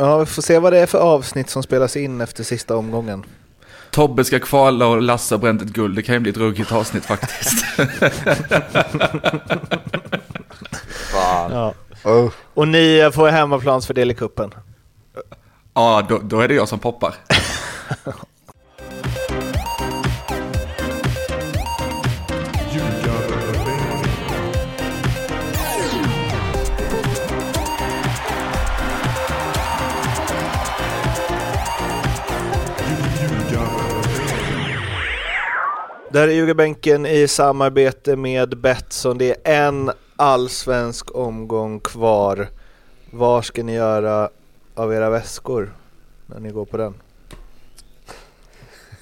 Ja, vi får se vad det är för avsnitt som spelas in efter sista omgången. Tobbe ska kvala och Lasse har bränt ett guld. Det kan ju bli ett ruggigt avsnitt faktiskt. Fan. Ja. Oh. Och ni får hemmaplansfördel i kuppen. ja, då, då är det jag som poppar. Där är Ljugarbänken i samarbete med Betsson. Det är en allsvensk omgång kvar. Vad ska ni göra av era väskor när ni går på den?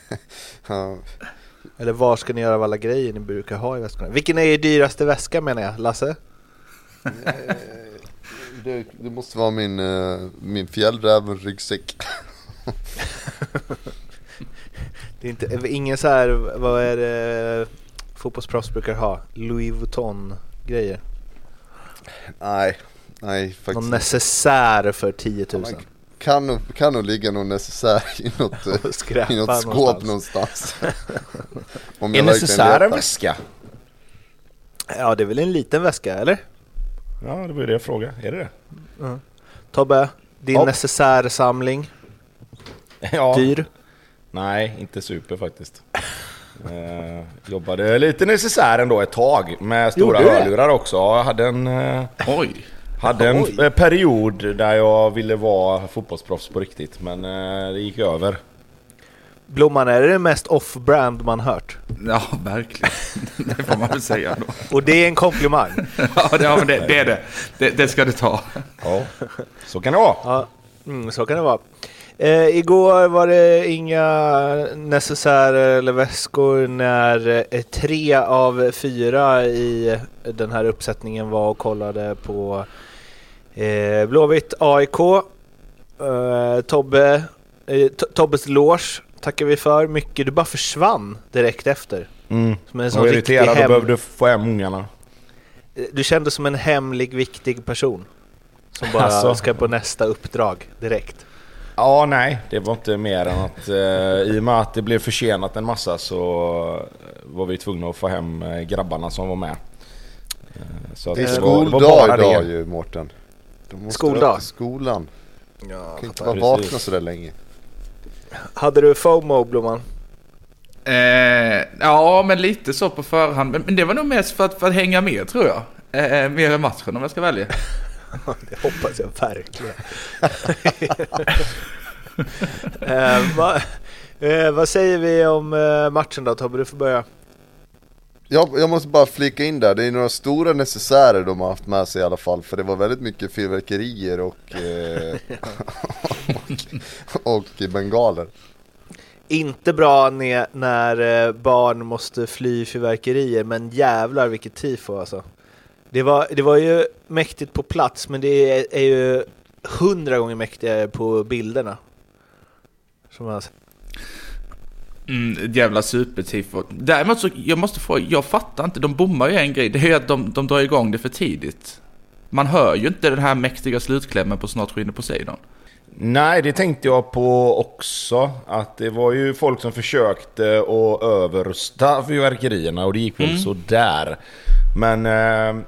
Ja. Eller vad ska ni göra av alla grejer ni brukar ha i väskorna? Vilken är er dyraste väska menar jag, Lasse? Det, det måste vara min, uh, min fjällräven-ryggsäck. Det är inte, ingen så här, vad är det fotbollsproffs brukar ha? Louis Vuitton-grejer. nej, nej Någon faktiskt necessär för 10 000. Man kan nog, kan nog ligga någon necessär i något, i något skåp någonstans. någonstans. Om Är necessär en väska? Ja, det är väl en liten väska, eller? Ja, det var ju det jag frågade. Är det det? Tobbe, din Ja. necessärsamling, Ja. dyr? Nej, inte super faktiskt. Eh, jobbade lite necessär ändå ett tag med stora Gjorde du det? hörlurar också. Jag hade en, eh, Oj. hade en Oj. eh, period där jag ville vara fotbollsproffs på riktigt men eh, det gick över. Blomman, är det det mest off-brand man hört? Ja, verkligen. Det får man väl säga då. Och det är en komplimang. Ja, det, ja men det, det är det. det. Det ska du ta. Ja, så kan det vara. Ja, mm, så kan det vara. Eh, igår var det inga necessärer eller väskor när eh, tre av fyra i den här uppsättningen var och kollade på eh, Blåvitt AIK. Eh, Tobbe, eh, To- Tobbes loge tackar vi för mycket. Du bara försvann direkt efter. Mm. Som en Jag sån var riktig irriterad och hem... behövde få hem ungarna. Du kändes som en hemlig, viktig person. Som bara Alltså. ska på nästa uppdrag direkt. Ja, nej, det var inte mer än att eh, i och med att det blev försenat en massa så var vi tvungna att få hem eh, grabbarna som var med. Eh, så Det är skoldag idag det. ju Mårten. De måste Skoldag. till skolan. Ja, kan inte vara vakna sådär länge. Hade du FOMO, Blomman? Eh, ja, men lite så på förhand. Men, men det var nog mest för att, för att hänga med tror jag. Eh, mer än matchen om jag ska välja. Det hoppas jag verkligen. eh, va, eh, vad säger vi om eh, matchen då Tobbe? Du får börja. Jag, jag måste bara flika in där, det är några stora necessärer de har haft med sig i alla fall För det var väldigt mycket fyrverkerier och, eh, och, och bengaler Inte bra när eh, barn måste fly fyrverkerier, men jävlar vilket tifo alltså. Det var, det var ju mäktigt på plats, men det är, är ju hundra gånger mäktigare på bilderna. Som man har sett. Mm, jävla supertifo. Däremot så, jag måste få, jag fattar inte, de bommar ju en grej. Det är ju att de, de drar igång det för tidigt. Man hör ju inte den här mäktiga slutklämmen på Snart skiner Poseidon. Nej, det tänkte jag på också. Att det var ju folk som försökte att överrösta fyrverkerierna och det gick väl så där. Men eh,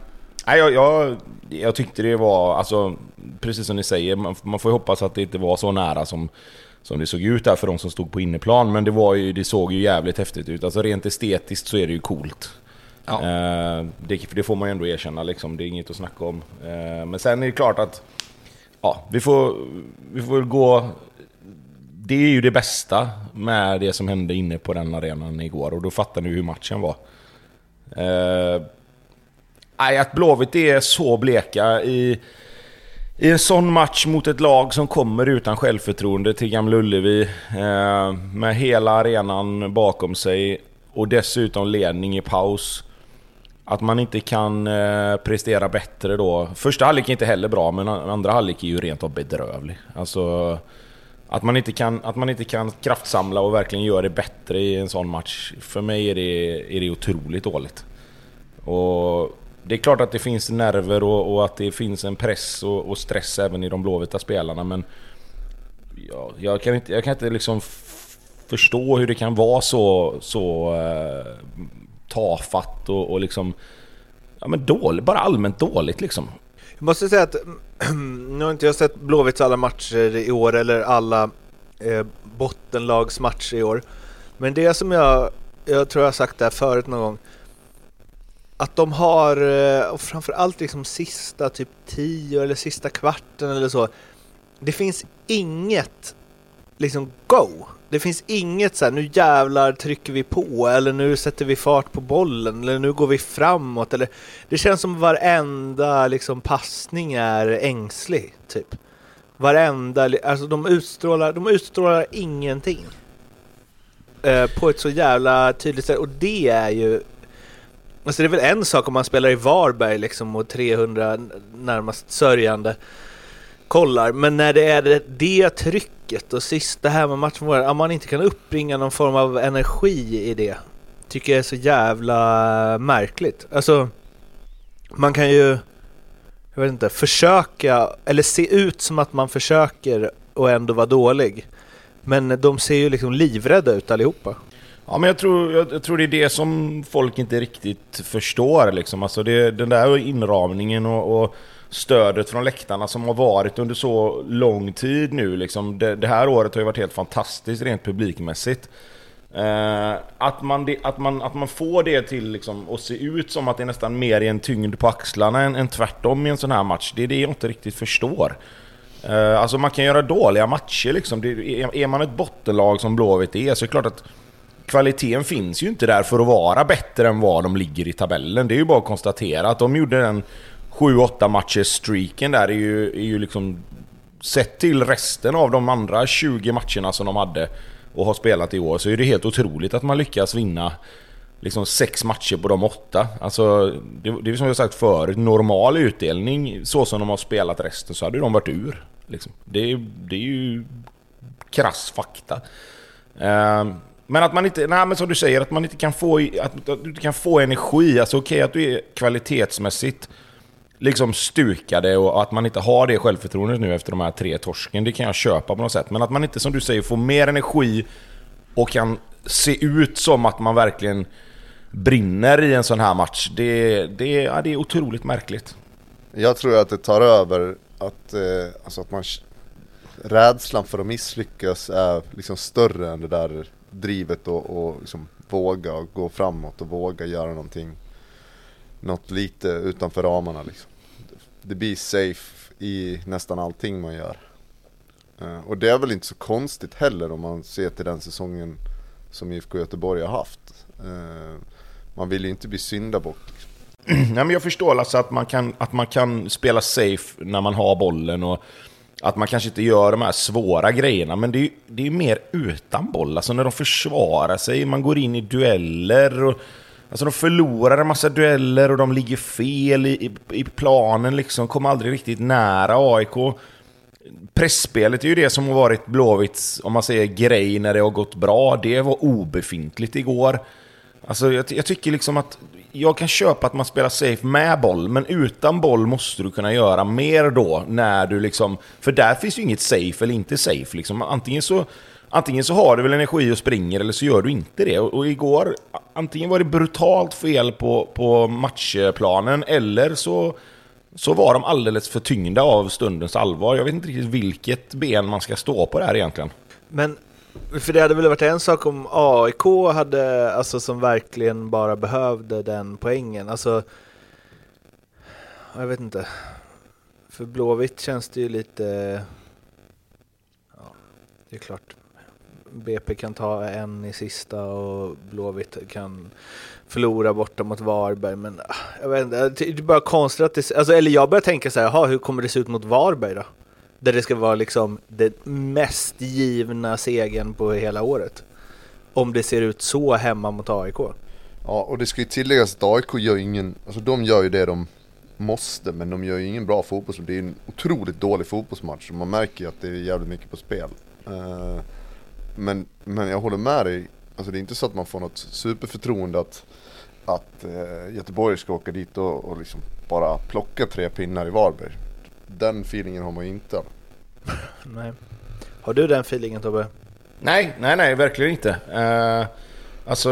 nej, jag, jag, jag tyckte det var, alltså precis som ni säger, man, man får ju hoppas att det inte var så nära som, som det såg ut där för de som stod på inneplan. Men det, var ju, det såg ju jävligt häftigt ut. Alltså rent estetiskt så är det ju coolt. Ja. Eh, det, det får man ju ändå erkänna liksom, det är inget att snacka om. Eh, men sen är det klart att ja, vi får, vi får gå... Det är ju det bästa med det som hände inne på den arenan igår och då fattar ni hur matchen var. Eh, nej, att Blåvitt är så bleka i, i en sån match mot ett lag som kommer utan självförtroende till Gamla Ullevi eh, med hela arenan bakom sig och dessutom ledning i paus. Att man inte kan eh, prestera bättre då. Första halvlek är inte heller bra, men andra halvlek är ju rent av bedrövlig. Alltså... Att man, inte kan, att man inte kan kraftsamla och verkligen göra det bättre i en sån match. För mig är det, är det otroligt dåligt. Och det är klart att det finns nerver och, och att det finns en press och, och stress även i de blåvita spelarna, men... ja, jag, kan inte, jag kan inte liksom förstå hur det kan vara så, så eh, tafatt och, och liksom... Ja men dåligt, bara allmänt dåligt liksom. Jag måste säga att nu har inte jag sett Blåvitts alla matcher i år eller alla eh, bottenlagsmatcher i år. Men det som jag, jag tror jag har sagt det här förut någon gång. Att de har, eh, och framförallt liksom sista typ 10 eller sista kvarten eller så. Det finns inget liksom go. Det finns inget så här, nu jävlar trycker vi på eller nu sätter vi fart på bollen eller nu går vi framåt eller det känns som varenda liksom passning är ängslig typ. Varenda, alltså de utstrålar, de utstrålar ingenting. Eh, på ett så jävla tydligt sätt och det är ju Alltså det är väl en sak om man spelar i Varberg liksom och 300 närmast sörjande kollar, men när det är det, det trycket och sista här med matchen, man inte kan uppbringa någon form av energi i det, tycker jag är så jävla märkligt. Alltså, man kan ju, jag vet inte, försöka, eller se ut som att man försöker och ändå vara dålig. Men de ser ju liksom livrädda ut allihopa. Ja men jag tror, jag, jag tror det är det som folk inte riktigt förstår liksom. Alltså det, den där inramningen och, och stödet från läktarna som har varit under så lång tid nu liksom. Det, det här året har ju varit helt fantastiskt rent publikmässigt. Eh, att, man, att, man, att man får det till liksom, att se ut som att det är nästan mer i en tyngd på axlarna än, än tvärtom i en sån här match. Det är det jag inte riktigt förstår. Eh, alltså man kan göra dåliga matcher liksom. Det, är, är man ett bottenlag som Blåvitt är så är det klart att kvaliteten finns ju inte där för att vara bättre än vad de ligger i tabellen. Det är ju bara att konstatera att de gjorde den 7-8 matchers streaken där är ju, är ju liksom Sett till resten av de andra 20 matcherna som de hade och har spelat i år så är det helt otroligt att man lyckas vinna liksom sex matcher på de åtta. Alltså, det, det är som jag sagt förut, normal utdelning så som de har spelat resten så hade de varit ur. Liksom. Det, är- det är ju krass fakta. Ehm, men att man inte, nej men som du säger, att man inte kan få, att, att du inte kan få energi. Alltså okej att du är kvalitetsmässigt liksom stukade och att man inte har det självförtroendet nu efter de här tre torsken. Det kan jag köpa på något sätt. Men att man inte, som du säger, får mer energi och kan se ut som att man verkligen brinner i en sån här match. Det, det, ja, det är otroligt märkligt. Jag tror att det tar över att, eh, alltså att man rädslan för att misslyckas är liksom större än det där drivet och, och liksom våga gå framåt och våga göra någonting något lite utanför ramarna liksom. Det blir safe i nästan allting man gör. Eh, och det är väl inte så konstigt heller om man ser till den säsongen som IFK Göteborg har haft. Eh, man vill ju inte bli syndabock. Liksom. Nej, men jag förstår alltså att man, kan, att man kan spela safe när man har bollen och att man kanske inte gör de här svåra grejerna. Men det är ju det är ju mer utan boll. Alltså när de försvarar sig, man går in i dueller. Och, alltså de förlorar en massa dueller och de ligger fel i, i, i planen liksom. Kommer aldrig riktigt nära AIK. Pressspelet är ju det som har varit Blåvitts, om man säger grej när det har gått bra. Det var obefintligt igår. Alltså jag, jag tycker liksom att jag kan köpa att man spelar safe med boll, men utan boll måste du kunna göra mer då när du liksom... För där finns ju inget safe eller inte safe liksom. Antingen så, antingen så har du väl energi och springer eller så gör du inte det. Och, och igår, antingen var det brutalt fel på, på matchplanen eller så, så var de alldeles för tyngda av stundens allvar. Jag vet inte riktigt vilket ben man ska stå på där egentligen. Men för det hade väl varit en sak om AIK hade, alltså som verkligen bara behövde den poängen. Alltså, jag vet inte. För Blåvitt känns det ju lite, ja, det är klart. BP kan ta en i sista och Blåvitt kan förlora borta mot Varberg. Men ah, jag vet inte, det är bara konstigt att det, alltså, eller jag börjar tänka så här, jaha, hur kommer det se ut mot Varberg då? Där det ska vara liksom den mest givna segern på hela året. Om det ser ut så hemma mot AIK. Ja, och det ska ju tilläggas att AIK gör ju ingen, alltså de gör ju det de måste, men de gör ju ingen bra fotbollsmatch. Det är en otroligt dålig fotbollsmatch, och man märker ju att det är jävligt mycket på spel. Eh, men, men jag håller med dig, alltså det är inte så att man får något superförtroende att, att eh, Göteborg ska åka dit och, och liksom bara plocka tre pinnar i Varberg. Den feelingen har man ju inte. Nej. Har du den feelingen Tobbe? Nej, nej, nej, verkligen inte. Uh, alltså,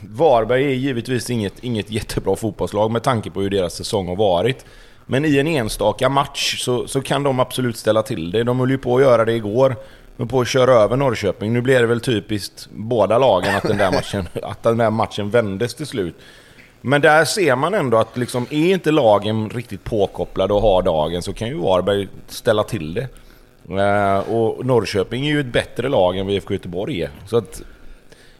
Varberg är givetvis inget, inget jättebra fotbollslag med tanke på hur deras säsong har varit. Men i en enstaka match så, så kan de absolut ställa till det. De höll ju på att göra det igår. De på att köra över Norrköping. Nu blev det väl typiskt båda lagen att den där matchen, att den där matchen vändes till slut. Men där ser man ändå att liksom, är inte lagen riktigt påkopplade och har dagen så kan ju Varberg ställa till det. Uh, och Norrköping är ju ett bättre lag än vad IFK Göteborg är. Så att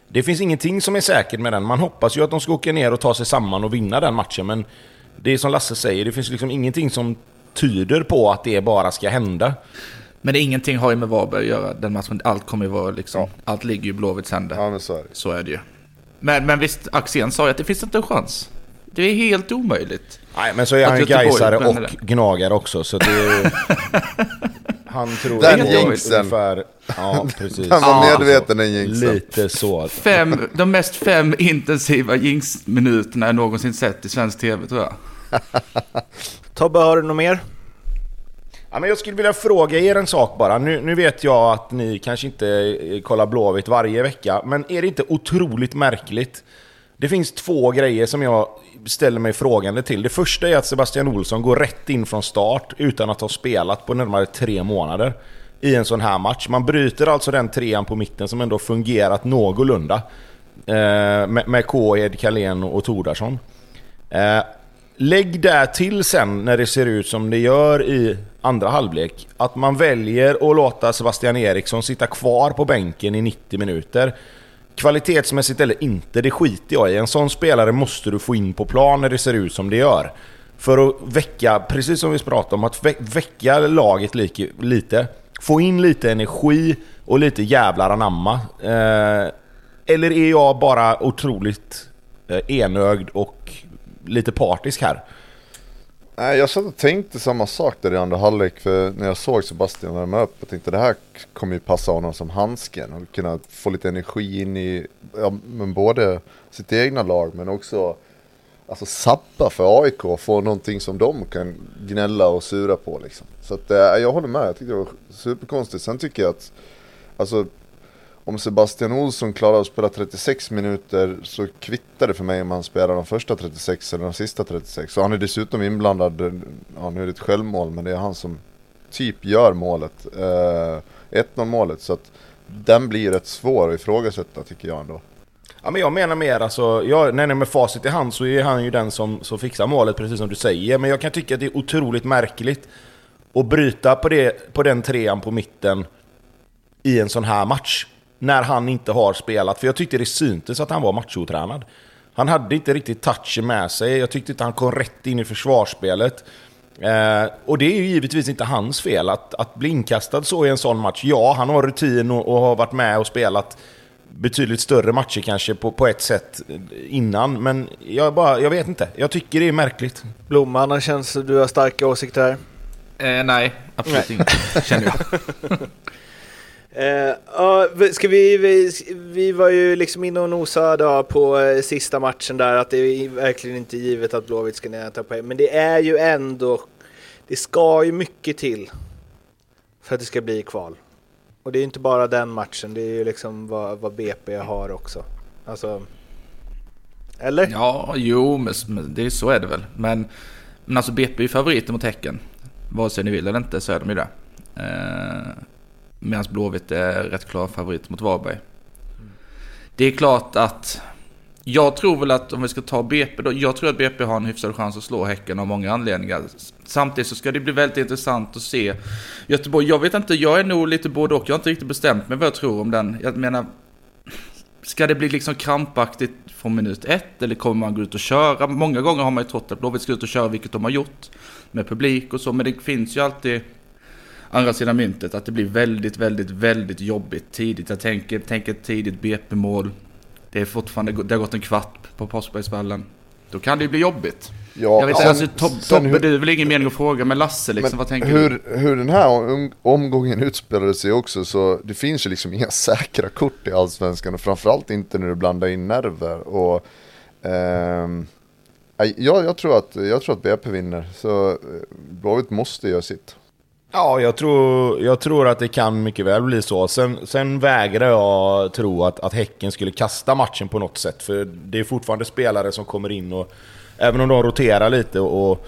det finns ingenting som är säkert med den. Man hoppas ju att de ska åka ner och ta sig samman och vinna den matchen, men det är som Lasse säger, det finns liksom ingenting som tyder på att det bara ska hända. Men det ingenting har ju med Varberg att göra, den matchen. Allt kommer ju vara liksom, ja. allt ligger ju i Blåvitts händer. Ja, men så är det. Så är det ju. Men, men visst, Axén sa ju att det finns inte en chans. Det är helt omöjligt. Nej, men så är han Gaisare och gnagare också, så det är... Han tror den jinxen. ungefär... Ja, precis. Han var medveten den jinxen. Lite så. Fem, de mest fem intensiva jinx-minuterna jag någonsin sett i svensk tv tror jag. Tobbe, har du något mer? Ja, men jag skulle vilja fråga er en sak bara. Nu, nu vet jag att ni kanske inte eh, kollar Blåvitt varje vecka, men är det inte otroligt märkligt? Det finns två grejer som jag ställer mig frågande till. Det första är att Sebastian Olsson går rätt in från start utan att ha spelat på närmare tre månader i en sån här match. Man bryter alltså den trean på mitten som ändå fungerat någorlunda. Eh, med, med Ed Carlén och Tordarsson. Eh, lägg där till sen när det ser ut som det gör i andra halvlek. Att man väljer att låta Sebastian Eriksson sitta kvar på bänken i 90 minuter. Kvalitetsmässigt eller inte, det skiter jag i. En sån spelare måste du få in på plan när det ser ut som det gör. För att väcka, precis som vi pratade om, att väcka laget lite. Få in lite energi och lite jävlar anamma. Eh, eller är jag bara otroligt eh, enögd och lite partisk här? Nej, jag satt och tänkte samma sak där i andra halvlek. För när jag såg Sebastian värma upp, jag tänkte det här kommer ju passa honom som handsken. Och kunna få lite energi in i, ja, men både sitt egna lag men också alltså sappa för AIK och få någonting som de kan gnälla och sura på liksom. Så att, äh, jag håller med, jag tyckte det var superkonstigt. Sen tycker jag att, alltså om Sebastian Olsson klarar att spela 36 minuter så kvittar det för mig om han spelar de första 36 eller de sista 36. Så han är dessutom inblandad, ja nu är det ett självmål men det är han som typ gör målet. Eh, 1-0 målet så att den blir rätt svår att ifrågasätta tycker jag ändå. Ja men jag menar mer alltså, jag, nej, nej, med facit i hand så är han ju den som, som fixar målet precis som du säger. Men jag kan tycka att det är otroligt märkligt att bryta på, det, på den trean på mitten i en sån här match när han inte har spelat. För jag tyckte det syntes att han var machotränad. Han hade inte riktigt touchen med sig. Jag tyckte inte han kom rätt in i försvarsspelet. Eh, och det är ju givetvis inte hans fel att, att bli inkastad så i en sån match. Ja, han har rutin och, och har varit med och spelat betydligt större matcher kanske på, på ett sätt innan. Men jag, bara, jag vet inte. Jag tycker det är märkligt. Blomman, känns du har starka åsikter här? Eh, nej, absolut nej. inte. Känner jag. Uh, ska vi, vi, vi var ju liksom inne och nosade på uh, sista matchen där att det är verkligen inte givet att Blåvitt ska ner ta poäng. Men det är ju ändå, det ska ju mycket till för att det ska bli kval. Och det är ju inte bara den matchen, det är ju liksom vad, vad BP har också. Alltså, eller? Ja, jo, men det, så är det väl. Men, men alltså BP är ju favoriter mot Häcken. Vare sig ni vill eller inte så är de ju det. Uh, Medan Blåvitt är rätt klar favorit mot Varberg. Mm. Det är klart att jag tror väl att om vi ska ta BP då, jag tror att BP har en hyfsad chans att slå Häcken av många anledningar. Samtidigt så ska det bli väldigt intressant att se Göteborg. Jag vet inte, jag är nog lite både och. Jag har inte riktigt bestämt mig vad jag tror om den. Jag menar, ska det bli liksom krampaktigt från minut ett eller kommer man gå ut och köra? Många gånger har man ju trott att Blåvitt ska ut och köra, vilket de har gjort med publik och så, men det finns ju alltid andra sidan myntet att det blir väldigt, väldigt, väldigt jobbigt tidigt. Jag tänker, tänker tidigt BP-mål. Det är fortfarande, det har gått en kvart på Påskbergsvallen. Då kan det ju bli jobbigt. Ja, jag vet sen, alltså, Tobbe, Tobbe det är väl ingen mening att fråga, men Lasse liksom, men vad tänker hur, du? Hur den här omgången utspelade sig också, så det finns ju liksom inga säkra kort i Allsvenskan. Och framförallt inte när du blandar in nerver. Och, ehm, jag, jag, tror att, jag tror att BP vinner, så eh, Blåvitt måste göra sitt. Ja, jag tror, jag tror att det kan mycket väl bli så. Sen, sen vägrar jag tro att, att Häcken skulle kasta matchen på något sätt. För det är fortfarande spelare som kommer in och även om de roterar lite och,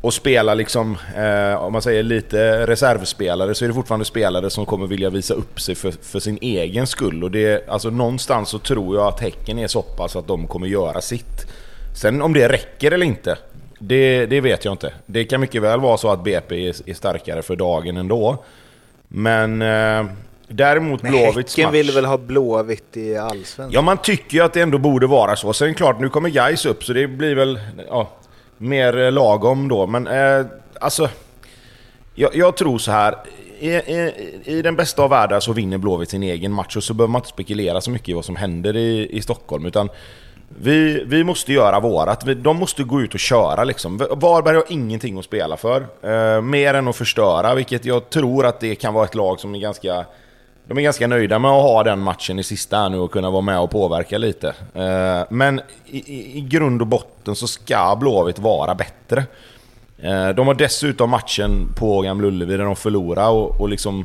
och spelar liksom, eh, om man säger lite reservspelare, så är det fortfarande spelare som kommer vilja visa upp sig för, för sin egen skull. Och det, alltså någonstans så tror jag att Häcken är så pass att de kommer göra sitt. Sen om det räcker eller inte, det, det vet jag inte. Det kan mycket väl vara så att BP är, är starkare för dagen ändå. Men eh, däremot Men Blåvitts match... vill väl ha Blåvitt i allsvenskan? Ja, man tycker ju att det ändå borde vara så. Sen klart, nu kommer Gais upp så det blir väl ja, mer eh, lagom då. Men eh, alltså, jag, jag tror så här. I, i, I den bästa av världar så vinner Blåvitt sin egen match och så behöver man inte spekulera så mycket i vad som händer i, i Stockholm. Utan vi, vi måste göra vårat. Vi, de måste gå ut och köra liksom. Varberg har ingenting att spela för. Eh, mer än att förstöra, vilket jag tror att det kan vara ett lag som är ganska... De är ganska nöjda med att ha den matchen i sista här nu och kunna vara med och påverka lite. Eh, men i, i, i grund och botten så ska Blåvitt vara bättre. Eh, de har dessutom matchen på Gamla Ullevi där de förlorade och, och liksom...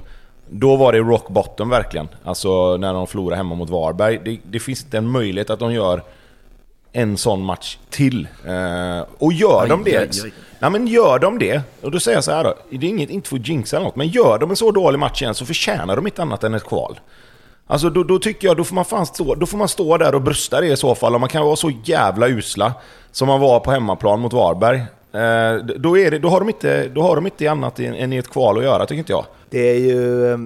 Då var det rock bottom verkligen. Alltså när de förlorade hemma mot Varberg. Det, det finns inte en möjlighet att de gör en sån match till. Eh, och gör Aj, de det... aj, aj. Ja men gör de det, och då säger jag så här då. Det är inget, inte för att jinxa eller något, men gör de en så dålig match igen så förtjänar de inte annat än ett kval. Alltså då, då tycker jag, då får man fan stå, då får man stå där och brösta det i så fall. Om man kan vara så jävla usla som man var på hemmaplan mot Varberg. Eh, då, är det, då, har de inte, då har de inte annat än, än i ett kval att göra, tycker inte jag. Det är ju...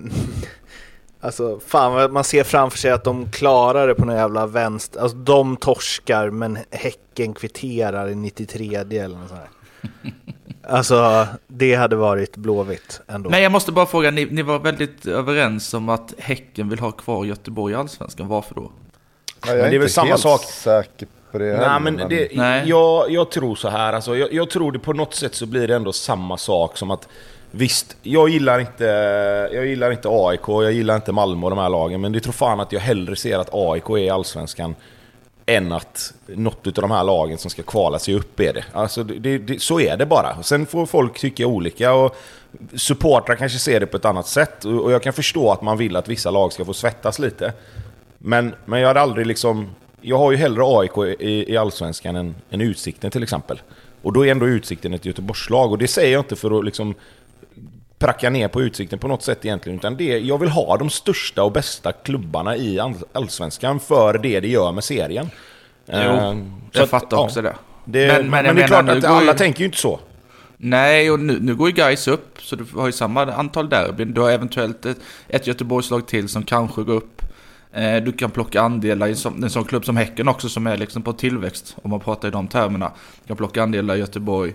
Alltså fan man ser framför sig att de klarar det på någon jävla vänster. Alltså de torskar men Häcken kvitterar i 93 eller något sånt här. Alltså det hade varit blåvitt ändå. Men jag måste bara fråga, ni, ni var väldigt överens om att Häcken vill ha kvar Göteborg i Allsvenskan. Varför då? Ja, jag Men det är väl samma sak. säker på det Nej heller, men det, Nej. Jag, jag tror så här, alltså, jag, jag tror det på något sätt så blir det ändå samma sak som att Visst, jag gillar inte, jag gillar inte AIK, jag gillar inte Malmö och de här lagen, men det tror fan att jag hellre ser att AIK är i Allsvenskan än att något av de här lagen som ska kvala sig upp är det. Alltså, det, det, så är det bara. Sen får folk tycka olika och supportrar kanske ser det på ett annat sätt. Och jag kan förstå att man vill att vissa lag ska få svettas lite. Men, men jag hade aldrig liksom... Jag har ju hellre AIK i, i Allsvenskan än, än Utsikten till exempel. Och då är ändå Utsikten ett Göteborgslag. Och det säger jag inte för att liksom pracka ner på Utsikten på något sätt egentligen. Utan det, jag vill ha de största och bästa klubbarna i all- Allsvenskan för det det gör med serien. Jo, så Jag att, fattar ja, också det. Det, Men- men, men det är menar, klart att alla ju- tänker ju inte så. Nej, och nu, nu går ju Gais upp, så du har ju samma antal derbyn. Du har eventuellt ett, ett Göteborgslag till som kanske går upp. Eh, du kan plocka andelar i en sån, en sån klubb som Häcken också, som är liksom på tillväxt, om man pratar i de termerna. Du kan plocka andelar i Göteborg.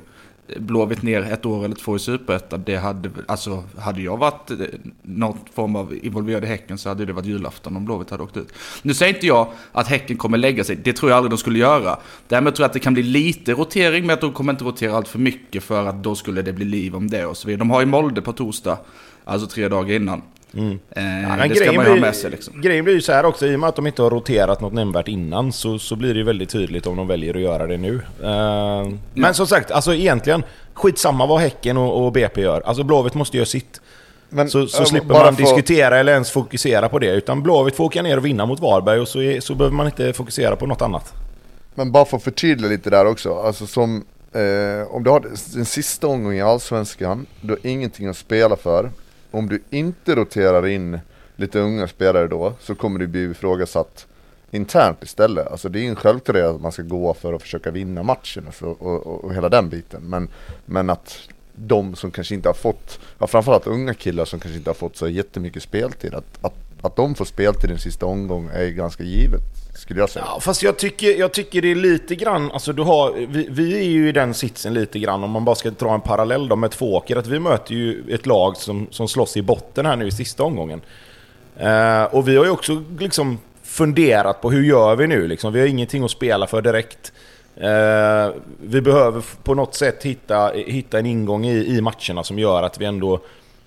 Blåvitt ner ett år eller två i Superettan, det hade, alltså, hade jag varit eh, någon form av involverad i Häcken så hade det varit julafton om Blåvitt hade åkt ut. Nu säger inte jag att Häcken kommer lägga sig, det tror jag aldrig de skulle göra. Därmed tror jag att det kan bli lite rotering, men att de kommer inte rotera allt för mycket för att då skulle det bli liv om det och så vidare. De har ju Molde på torsdag, alltså tre dagar innan. Mm. Eh, Men det ska man ju ha med sig liksom. Grejen blir ju så här också, i och med att de inte har roterat något nämnvärt innan så, så blir det ju väldigt tydligt om de väljer att göra det nu. Eh, Men som sagt, alltså egentligen, skitsamma vad Häcken och, och BP gör. Alltså Blåvitt måste göra sitt. Men, Så, så äh, slipper man för- diskutera eller ens fokusera på det. Utan Blåvitt får åka ner och vinna mot Varberg och så, är, så behöver man inte fokusera på något annat. Men bara för att förtydliga lite där också, alltså som eh, om du har den sista omgången i Allsvenskan, du har ingenting att spela för. Om du inte roterar in lite unga spelare då, så kommer du bli ifrågasatt internt istället. Alltså det är en självklarhet att man ska gå för att försöka vinna matchen och, och, och, och hela den biten. Men, men att de som kanske inte har fått, ja, framförallt unga killar som kanske inte har fått så jättemycket speltid, att, att, att de får spel till den sista omgången är ganska givet, skulle jag säga. Ja, fast jag tycker, jag tycker det är lite grann, alltså du har, vi, vi är ju i den sitsen lite grann om man bara ska dra en parallell då med Tvååker, att vi möter ju ett lag som, som slåss i botten här nu i sista omgången. Eh, och vi har ju också liksom funderat på hur gör vi nu liksom, vi har ingenting att spela för direkt. Eh, vi behöver på något sätt hitta, hitta en ingång i, i matcherna som gör att vi ändå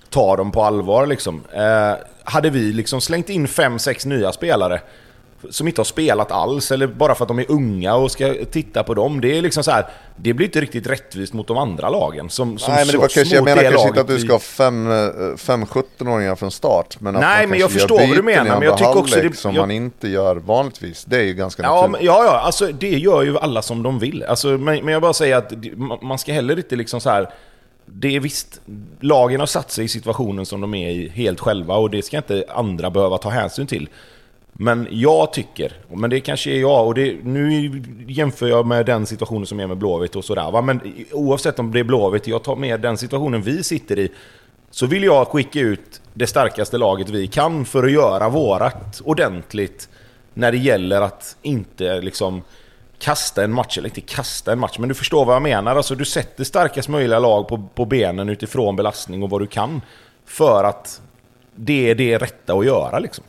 tar dem på allvar liksom. Eh, hade vi liksom slängt in fem sex nya spelare som inte har spelat alls eller bara för att de är unga och ska titta på dem. Det är liksom så här, det blir inte riktigt rättvist mot de andra lagen som, som Nej men det var kanske, jag menar kanske inte att du ska ha fem, eh, fem 17-åringar från start. Men att Nej, men jag förstår vad du menar, men jag tycker också det- som jag- man inte gör vanligtvis. Det är ju ganska Ja, men, naturligt. ja, ja, alltså det gör ju alla som de vill. Alltså, men, men jag bara säger att man ska heller inte liksom så här. Det är visst, lagen har satt sig i situationen som de är i helt själva och det ska inte andra behöva ta hänsyn till. Men jag tycker, men det kanske är jag, och det, nu jämför jag med den situationen som är med Blåvitt och sådär va. Men oavsett om det är Blåvitt, jag tar med den situationen vi sitter i. Så vill jag skicka ut det starkaste laget vi kan för att göra vårat ordentligt när det gäller att inte liksom kasta en match, eller inte kasta en match, men du förstår vad jag menar. Alltså du sätter starkast möjliga lag på, på benen utifrån belastning och vad du kan. För att det är det rätta att göra liksom.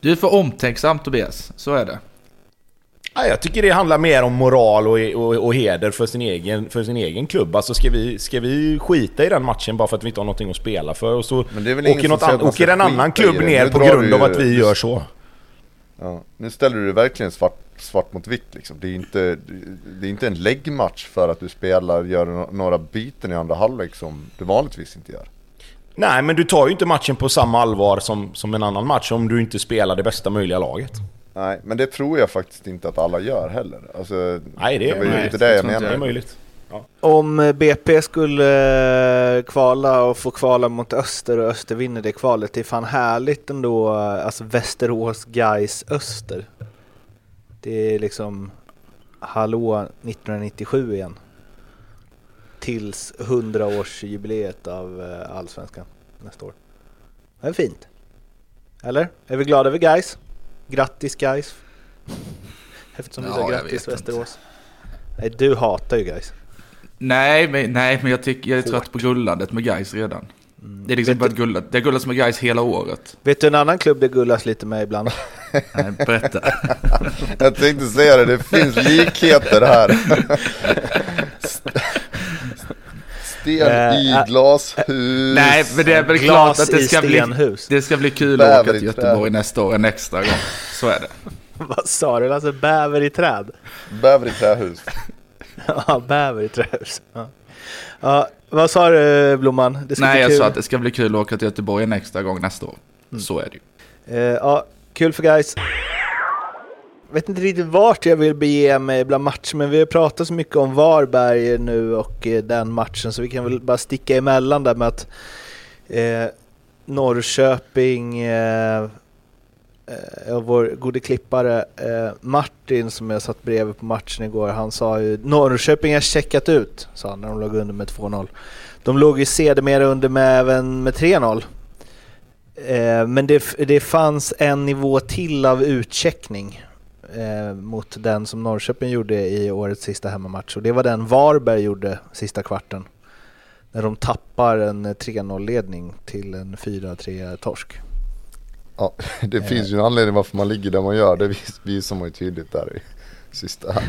Du är för omtänksam Tobias, så är det. Ja, jag tycker det handlar mer om moral och, och, och heder för sin, egen, för sin egen klubb. Alltså ska vi, ska vi skita i den matchen bara för att vi inte har någonting att spela för? Och så Men det är väl ingen åker, något an, åker en annan klubb ner på grund du av att vi gör så. Ja. Nu ställer du verkligen svart, svart mot vitt liksom. Det är inte, det är inte en läggmatch för att du spelar, gör några byten i andra halvlek som du vanligtvis inte gör. Nej, men du tar ju inte matchen på samma allvar som, som en annan match om du inte spelar det bästa möjliga laget. Nej, men det tror jag faktiskt inte att alla gör heller. Alltså, Nej, det är var ju nej, inte det jag inte Det är menade. möjligt. Om eh, BP skulle eh, kvala och få kvala mot Öster och Öster vinner det kvalet, det är fan härligt ändå. eh, Alltså Västerås, Gais Öster. Det är liksom hallå 1997 igen. Tills 100-årsjubileet av eh, Allsvenskan nästa år. Det är fint. Eller? Är vi glada över Gais? Grattis Gais. Eftersom du Ja, sa grattis vet inte. Västerås. Nej, du hatar ju Gais. Nej, men, nej, men jag, tycker, jag är trött på gullandet med guys redan. Det är liksom bara gullat. Det har gullats med guys hela året. Vet du en annan klubb det gullas lite med ibland? Nej, berätta. Jag tänkte säga det, det finns likheter här. Sten Eh, i äh, glashus. nej, men det är väl klart Glas att det i ska, bli, det ska bli kul Bäver att åka i till. Göteborg nästa år en extra gång. Så är det. Vad sa du? Alltså bäver i träd? Bäver i trähus. Ja, bäver i trähus. Ja. Ja, vad sa du Blomman? Det ska Nej, bli jag kul. sa att det ska bli kul att åka till Göteborg en extra gång nästa år. Mm. Så är det ju. Eh, ja, kul för guys. Jag Vet inte riktigt vart jag vill bege mig bland matcher, men vi har pratat så mycket om Varberg nu och eh, den matchen, så vi kan väl bara sticka emellan där med att eh, Norrköping, eh, eh, och vår gode klippare eh, Martin som jag satt bredvid på matchen igår, han sa ju Norrköping har checkat ut, sa han när de låg under med 2-0. De låg ju sedermera under med även med 3-0. Eh, men det, det fanns en nivå till av utcheckning eh, mot den som Norrköping gjorde i årets sista hemmamatch och det var den Varberg gjorde sista kvarten. När de tappar en 3-0-ledning till en 4-3 torsk. Ja, det finns ju en anledning varför man ligger där man gör. Det vis- visar man ju tydligt där i sista,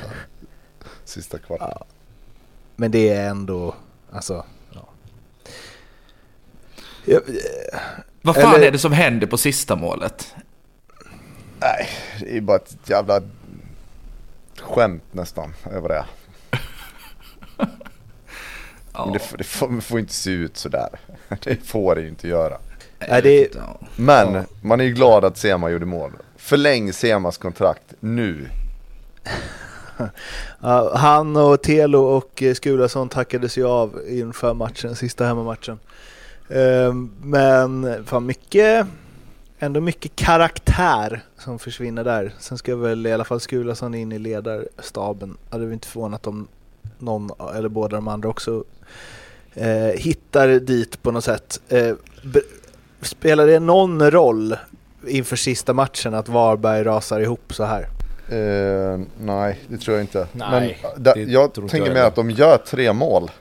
sista kvarten. Ja. Men det är ändå, alltså, ja. Jag, Vad fan Eller- är det som händer på sista målet? Nej, det är bara ett jävla skämt nästan över det. Ja, Men det, får- det får, inte se ut sådär. Det får det ju inte göra. Nej, det-. Men Ja. man är ju glad att Sema gjorde mål. Förläng Semas kontrakt nu. Han och Telo och Skulason tackades ju av inför matchen, sista hemmamatchen. Ehm, Men fan mycket, ändå mycket karaktär som försvinner där. Sen ska väl i alla fall Skulason in i ledarstaben. Hade vi inte förvånat om någon eller båda de andra också eh, hittar dit på något sätt. Eh, spelar det någon roll inför sista matchen att Varberg rasar ihop så här? Eh, nej, det tror jag inte. Nej, Men det jag tänker jag mer heller. att de gör tre mål.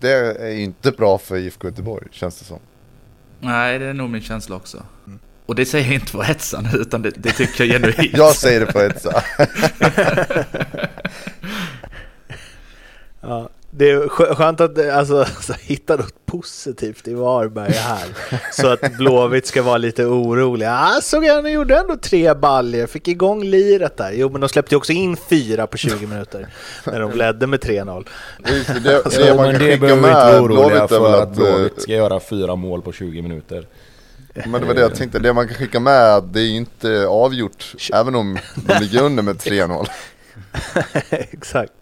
Det är inte bra för IFK Göteborg, känns det som. Nej, det är nog min känsla också. Och det säger jag inte för att hetsa nu, utan det, det tycker jag genuint. Jag säger det på sätt. Ja, Det är skönt att alltså, alltså, hitta något positivt i Varberg här. Så att Blåvitt ska vara lite oroliga. Ah, såg jag, ni gjorde ändå tre baljer, fick igång liret där. Jo, men de släppte också in fyra på 20 minuter när de ledde med 3-0. Det, det, Så, det man kan det behöver vi inte vara oroliga för att att... eh, Blåvitt ska göra fyra mål på 20 minuter. Men det var det jag tänkte, det man kan skicka med det är ju inte avgjort, även om de ligger under med 3-0. Exakt.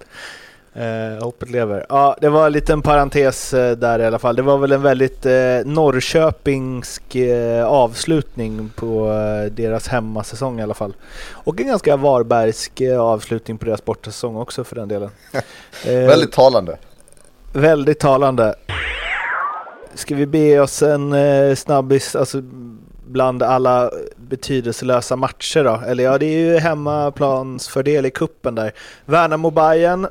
Eh, hoppet lever. Ja, det var en liten parentes eh, där i alla fall. Det var väl en väldigt eh, Norrköpingsk eh, avslutning på eh, deras hemmasäsong i alla fall. Och en ganska Varbergsk eh, avslutning på deras bortasäsong också för den delen. Eh, Väldigt talande. Väldigt talande. Ska vi be oss en snabbis, alltså bland alla betydelselösa matcher då? Eller ja, det är ju hemmaplansfördel i kuppen där. värnamo bayern eh,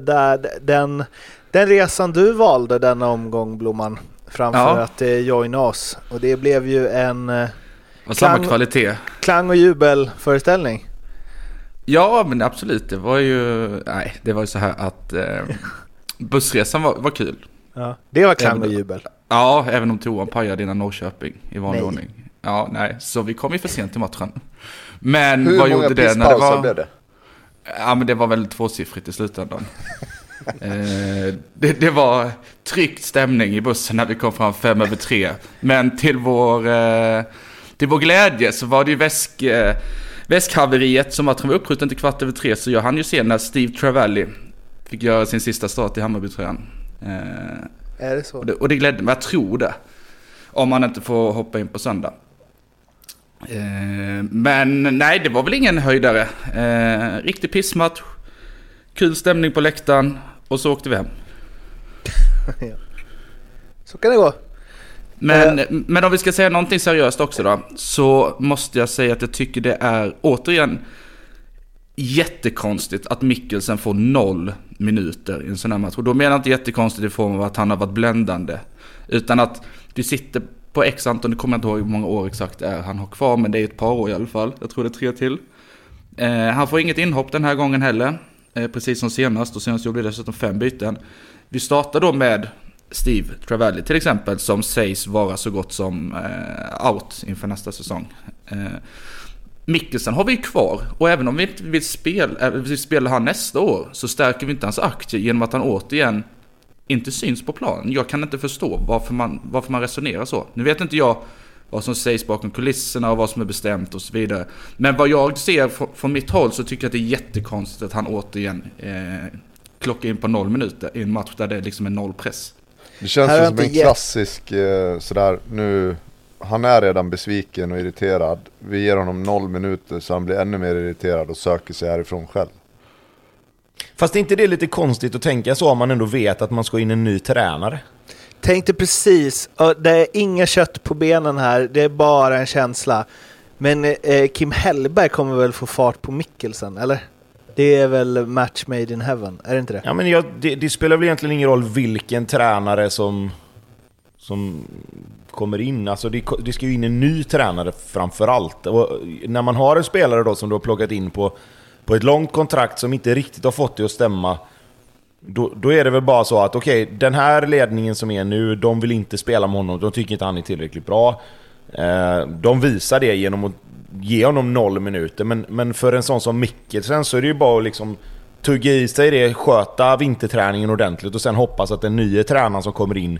där den, den resan du valde denna omgång Blomman framför Ja. att eh, joina oss. Och det blev ju en eh, Och samma Klang- kvalitet. klang och jubelföreställning. Ja, men absolut. Det var ju... Nej, det var ju så här att eh, bussresan var, var kul. Ja, det var klang och Även- jubel. Ja, även om toan pajade innan Norrköping i vanlig Nej. ordning. Ja, nej, så vi kom ju för sent till matchen. Men Hur vad många gjorde det när det var... blev det? Ja, men det var väl tvåsiffrigt i slutändan. eh, det, det var tryckt stämning i bussen när vi kom fram fem över tre. Men till vår, eh, till vår glädje så var det ju väsk, eh, väskhaveriet som var uppskjuten till kvart över tre. Så jag hann ju se när Steve Travelli fick göra sin sista start i Hammarbytröjan. Eh, Är det så? och, det, och det glädde mig, jag tror det. Om man inte får hoppa in på söndag. Eh, men nej, det var väl ingen höjdare. Eh, riktig pissmatch. Kul stämning på läktaren. Och så åkte vi hem. Så kan det gå. Men, men om vi ska säga någonting seriöst också då. Så måste jag säga att jag tycker det är återigen jättekonstigt att Mikkelsen får noll minuter i en sån här match. Och då menar jag inte jättekonstigt i form av att han har varit bländande. Utan att du sitter på x antal, nu kommer jag inte ihåg hur många år exakt det är han har kvar, men det är ett par år i alla fall. Jag tror det är tre till. Eh, han får inget inhopp den här gången heller. Eh, precis som senast, och senast gjorde vi dessutom fem byten. Vi startar då med Steve Travelli till exempel, som sägs vara så gott som eh, out inför nästa säsong. Eh, Mikkelsen har vi kvar och även om vi inte vill spela, äh, vill spela han nästa år så stärker vi inte hans aktie genom att han återigen inte syns på planen. Jag kan inte förstå varför man, varför man resonerar så. Nu vet inte jag vad som sägs bakom kulisserna och vad som är bestämt och så vidare. Men vad jag ser från, från mitt håll så tycker jag att det är jättekonstigt att han återigen eh, klockar in på noll minuter i en match där det liksom är noll press. Det känns ju som en klassisk eh, sådär, nu, han är redan besviken och irriterad. Vi ger honom noll minuter så han blir ännu mer irriterad och söker sig härifrån själv. Fast är inte det lite konstigt att tänka så om man ändå vet att man ska in en ny tränare? Tänkte precis, det är inga kött på benen här, det är bara en känsla. Men eh, Kim Hellberg kommer väl få fart på Mikkelsen, eller? Det är väl match made in heaven, är det inte det? Ja, men jag, det, det spelar väl egentligen ingen roll vilken tränare som, som kommer in. Alltså det, det ska ju in en ny tränare framför allt. Och när man har en spelare då som du har plockat in på, på ett långt kontrakt som inte riktigt har fått det att stämma. Då, då är det väl bara så att okej, den här ledningen som är nu, de vill inte spela med honom. De tycker inte han är tillräckligt bra. Eh, de visar det genom att ge honom noll minuter. Men, men för en sån som Mikkelsen så är det ju bara att liksom tugga i sig det, sköta vinterträningen ordentligt och sen hoppas att den nya tränaren som kommer in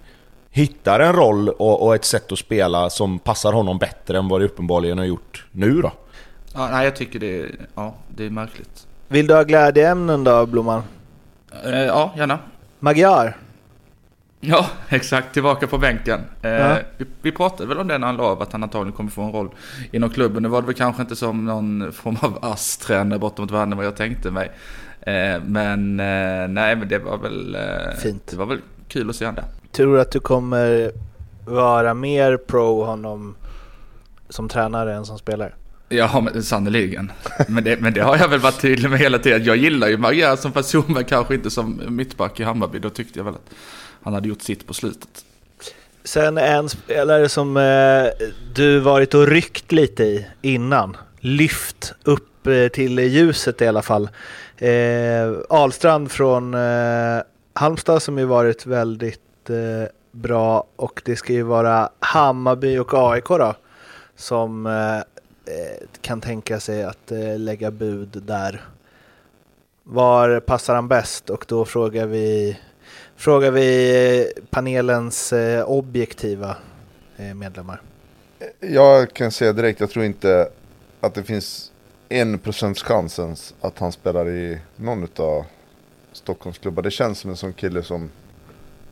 hittar en roll och, och ett sätt att spela som passar honom bättre än vad det uppenbarligen har gjort nu då. Ja, nej, jag tycker det är, ja, det är märkligt. Vill du ha glädjeämnen då, Blomman? Eh, ja, gärna. Magyar? Ja, exakt. Tillbaka på bänken. Eh, Ja. vi, vi pratade väl om det när han la av att han antagligen kommer få en roll inom klubben. Nu var det väl kanske inte som någon form av ASS-tränare bortom mot vad jag tänkte mig. Eh, men nej, men det var väl... Fint. Det var väl kul att se han där. Tror du att du kommer vara mer pro honom som tränare än som spelare? Ja, men sannerligen. Men det, men det har jag väl varit tydlig med hela tiden. Jag gillar ju Magyar som person, men kanske inte som mittback i Hammarby. Då tyckte jag väl att han hade gjort sitt på slutet. Sen en spelare som eh, du varit och ryckt lite i innan. Lyft upp eh, till ljuset i alla fall. Eh, Ahlstrand från eh, Halmstad som ju varit väldigt eh, bra och det ska ju vara Hammarby och AIK då som eh, Eh, kan tänka sig att eh, lägga bud där. Var passar han bäst? Och då frågar vi, frågar vi eh, panelens objektiva medlemmar. Jag kan säga direkt, jag tror inte att det finns en procents chans ens att han spelar i någon av Stockholmsklubbar. Det känns som en sån kille som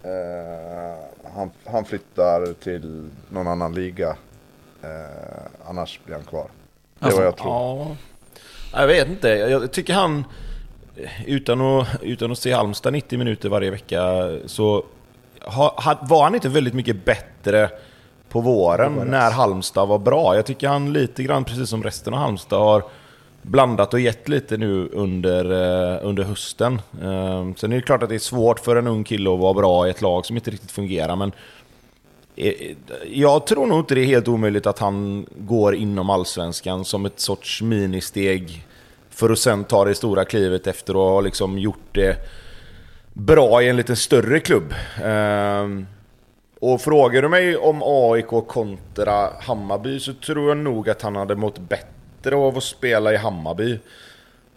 eh, han, han flyttar till någon annan liga. Eh, annars blir han kvar. Det är Alltså, vad jag tror. Ja, jag vet inte. Jag tycker han, utan att, utan att se Halmstad 90 minuter varje vecka, så var han inte väldigt mycket bättre på våren när Halmstad var bra. Jag tycker han lite grann, precis som resten av Halmstad, har blandat och gett lite nu under, eh, under hösten. Eh, sen är det klart att det är svårt för en ung kille att vara bra i ett lag som inte riktigt fungerar, men Eh, jag tror nog inte det är helt omöjligt att han går inom allsvenskan som ett sorts ministeg för att sen ta det stora klivet efter att ha liksom gjort det bra i en lite större klubb. Eh, och frågar du mig om AIK kontra Hammarby så tror jag nog att han hade mått bättre av att spela i Hammarby.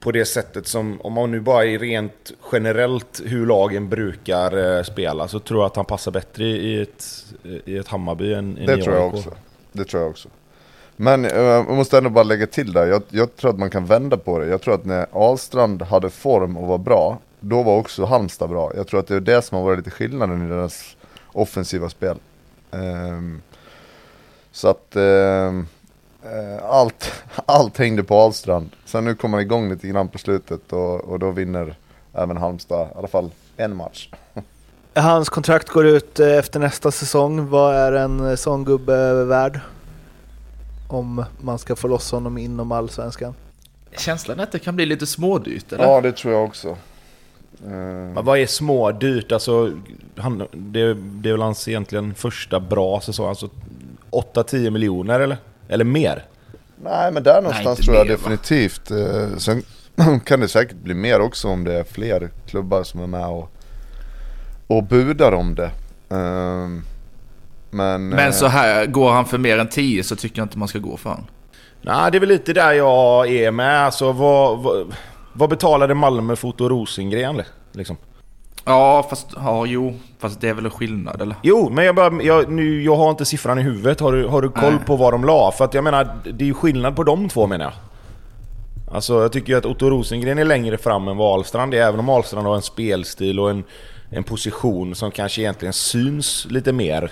På det sättet som, om man nu bara är rent generellt hur lagen brukar eh, spela, så tror jag att han passar bättre i ett, i ett Hammarby än, än Det i tror jag också. Det tror jag också. Men eh, jag måste ändå bara lägga till där. Jag, jag tror att man kan vända på det. Jag tror att när Ahlstrand hade form och var bra, då var också Halmstad bra. Jag tror att det är det som har varit lite skillnaden i deras offensiva spel. Ehm, så att eh, allt, allt hängde på Ahlstrand. Sen nu kommer han igång lite grann på slutet och, och då vinner även Halmstad i alla fall en match. Hans kontrakt går ut eh, efter nästa säsong. Vad är en eh, sån gubbe värd? Om man ska få loss honom inom allsvenskan. Känslan är att det kan bli lite smådyrt eller? Ja, det tror jag också. Men vad är smådyrt? Alltså, han, det, det är väl hans egentligen första bra säsong, alltså 8-10 miljoner eller? Eller mer? Nej men där någonstans inte tror jag mer, va? definitivt. Eh, sen kan det säkert bli mer också om det är fler klubbar som är med och, och budar om det. Ehm, men Men eh, så här, går han för mer än 10 så tycker jag inte man ska gå för honom. Nej, det är väl lite där jag är med. Alltså, vad, vad, vad betalade Malmö för Otto Rosengren? Liksom? Ja, fast ja, jo, fast det är väl en skillnad eller? Jo, men jag, bara, jag, nu, jag har inte siffran i huvudet. Har du, har du koll Nej. på vad de la? För att jag menar, det är ju skillnad på de två menar jag. Alltså jag tycker ju att Otto Rosengren är längre fram än vad Ahlstrand är. Även om Ahlstrand har en spelstil och en, en position som kanske egentligen syns lite mer.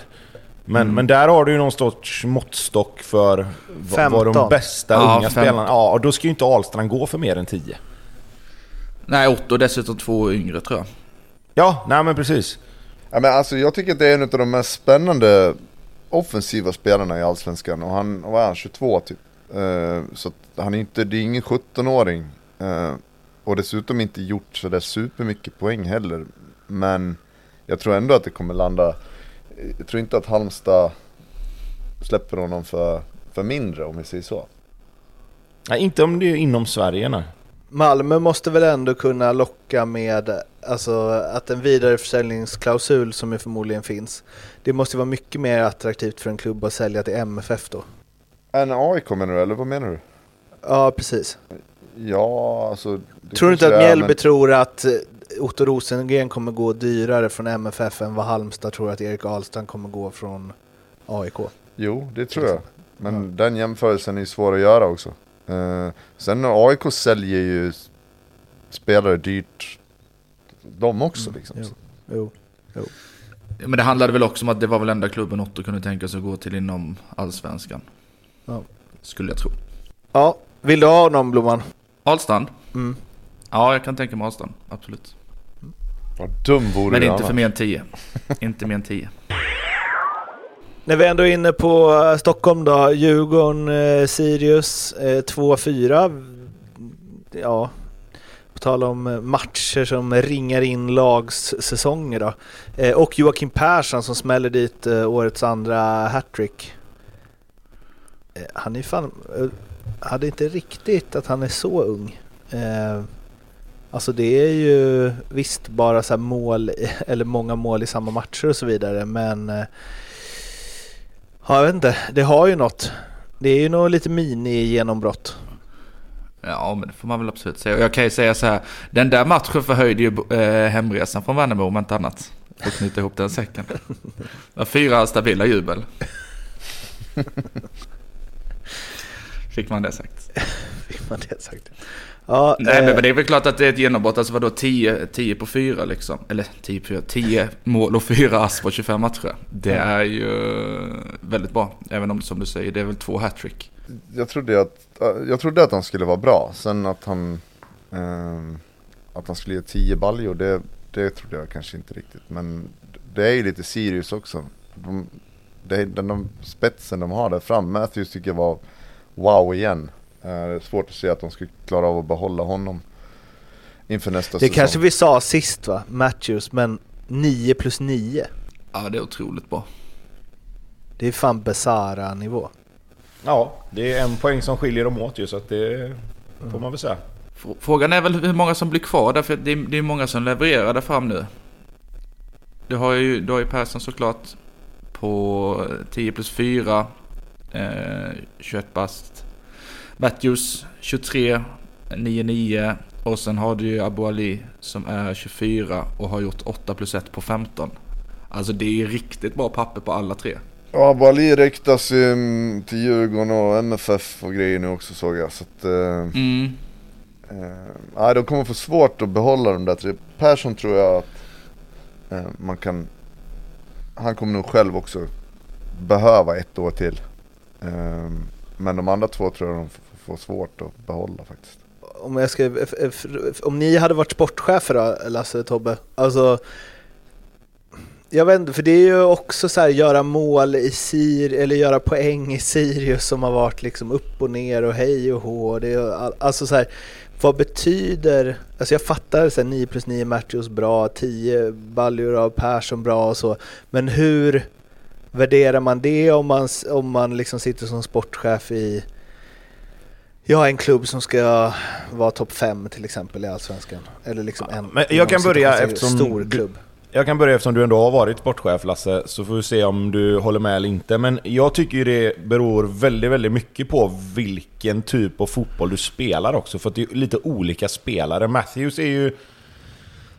Men, Mm. men där har du ju någon sorts måttstock för vad, vad de 15. bästa Ja, unga fem- spelarna... Ja, och då ska ju inte Ahlstrand gå för mer än 10. Nej, Otto dessutom två yngre tror jag. Ja, nej men precis. ja, men alltså, jag tycker att det är en av de mest spännande offensiva spelarna i Allsvenskan. Och han, vad är han, 22 typ. Eh, så han är inte, det är ingen 17-åring. Eh, och dessutom inte gjort sådär supermycket poäng heller. Men jag tror ändå att det kommer landa. Jag tror inte att Halmstad släpper honom för, för mindre om vi säger så. Nej, inte om det är inom Sverige nej. Malmö måste väl ändå kunna locka med alltså, att en vidareförsäljningsklausul som ju förmodligen finns. Det måste vara mycket mer attraktivt för en klubb att sälja till MFF då. En AIK menar du, eller vad menar du? Ja, precis. Ja, alltså... Tror du inte att Mjällby men- tror att eh, Otto Rosengren kommer gå dyrare från MFF än vad Halmstad tror att Erik Ahlstrand kommer gå från AIK? Jo, det tror jag. Men den jämförelsen är svår att göra också. Eh, sen AIK säljer ju spelare dyrt de också liksom. jo. Jo. Men det handlade väl också om att det var väl enda klubben Otto kunde tänka sig att gå till inom allsvenskan. Ja. Skulle jag tro. Ja, vill du ha honom Blomman? Ahlstrand? Mm. Ja, jag kan tänka mig Ahlstrand. Absolut. Vad dum vore Men inte annars. för mer än 10. inte mer än 10. När vi ändå är inne på eh, Stockholm då, Djurgården, eh, Sirius eh, 2-4. Ja, på tal om eh, matcher som ringar in lagssäsonger då. Eh, och Joakim Persson som smäller dit eh, årets andra hattrick. Eh, han är fan, eh, hade inte riktigt att han är så ung. Eh, Alltså det är ju visst bara så här mål, eller många mål i samma matcher och så vidare men eh, Ja, jag vet inte, det har ju något. Det är ju nog lite mini-genombrott. Ja, men det får man väl absolut säga. Och jag kan ju säga så här, den där matchen förhöjde ju eh, hemresan från Värnamo om inte annat. Att knyta ihop den säcken. Det var fyra stabila jubel. Fick man det sagt. Fick man det sagt. Ja, Nej, eh, men det är väl klart att det är ett genombrott. Alltså vadå 10, 10 på 4 liksom? Eller 10 på 4, 10 mål och 4 ass på 25 matcher. Det är ju väldigt bra. Även om som du säger, det är väl två hattrick. Jag trodde att, jag trodde att han skulle vara bra, sen att han ehm, Att han skulle ge 10 baljor, det, det trodde jag kanske inte riktigt Men det är ju lite Sirius också de, det är den de, spetsen de har där fram, Matthews tycker jag var wow igen Eh, Det är svårt att se att de skulle klara av att behålla honom Inför nästa det säsong kanske vi sa sist va, Matthews, men 9 plus 9. Ja, det är otroligt bra. Det är fan Besara nivå. Ja, det är en poäng som skiljer dem åt ju så att det får man väl säga. Frågan är väl hur många som blir kvar där, för det är, det är många som levererar där fram nu. Du har ju, du har ju Persson såklart på 10 plus 4, eh, 21 bast. Matthews 23, 9-9 och sen har du ju Abu Ali som är 24 och har gjort 8 plus 1 på 15. Alltså det är riktigt bra papper på alla tre. Ja, Bali ryktas ju mm, till Djurgården och MFF och grejer nu också såg jag så att eh, Mm. Eh, de kommer få svårt att behålla de där tre. Persson tror jag att eh, man kan... Han kommer nog själv också behöva ett år till. Eh, men de andra två tror jag de få svårt att behålla faktiskt. Om, jag ska, om ni hade varit sportchefer då, Lasse och Tobbe, alltså jag vet inte, för det är ju också så här göra mål i Sir eller göra poäng i Sirius som har varit liksom upp och ner och hej och hå. Det är, alltså så här, vad betyder, alltså jag fattar så här 9 plus 9 Matthews bra, 10 baljor av Persson bra och så, men hur värderar man det om man, om man liksom sitter som sportchef i Ja, en klubb som ska vara topp 5 till exempel i Allsvenskan. Eller liksom en men jag kan börja eftersom stor du- klubb. Jag kan börja eftersom du ändå har varit sportchef Lasse, så får vi se om du håller med eller inte. Men jag tycker ju det beror väldigt, väldigt mycket på vilken typ av fotboll du spelar också. För att det är lite olika spelare. Matthews är ju...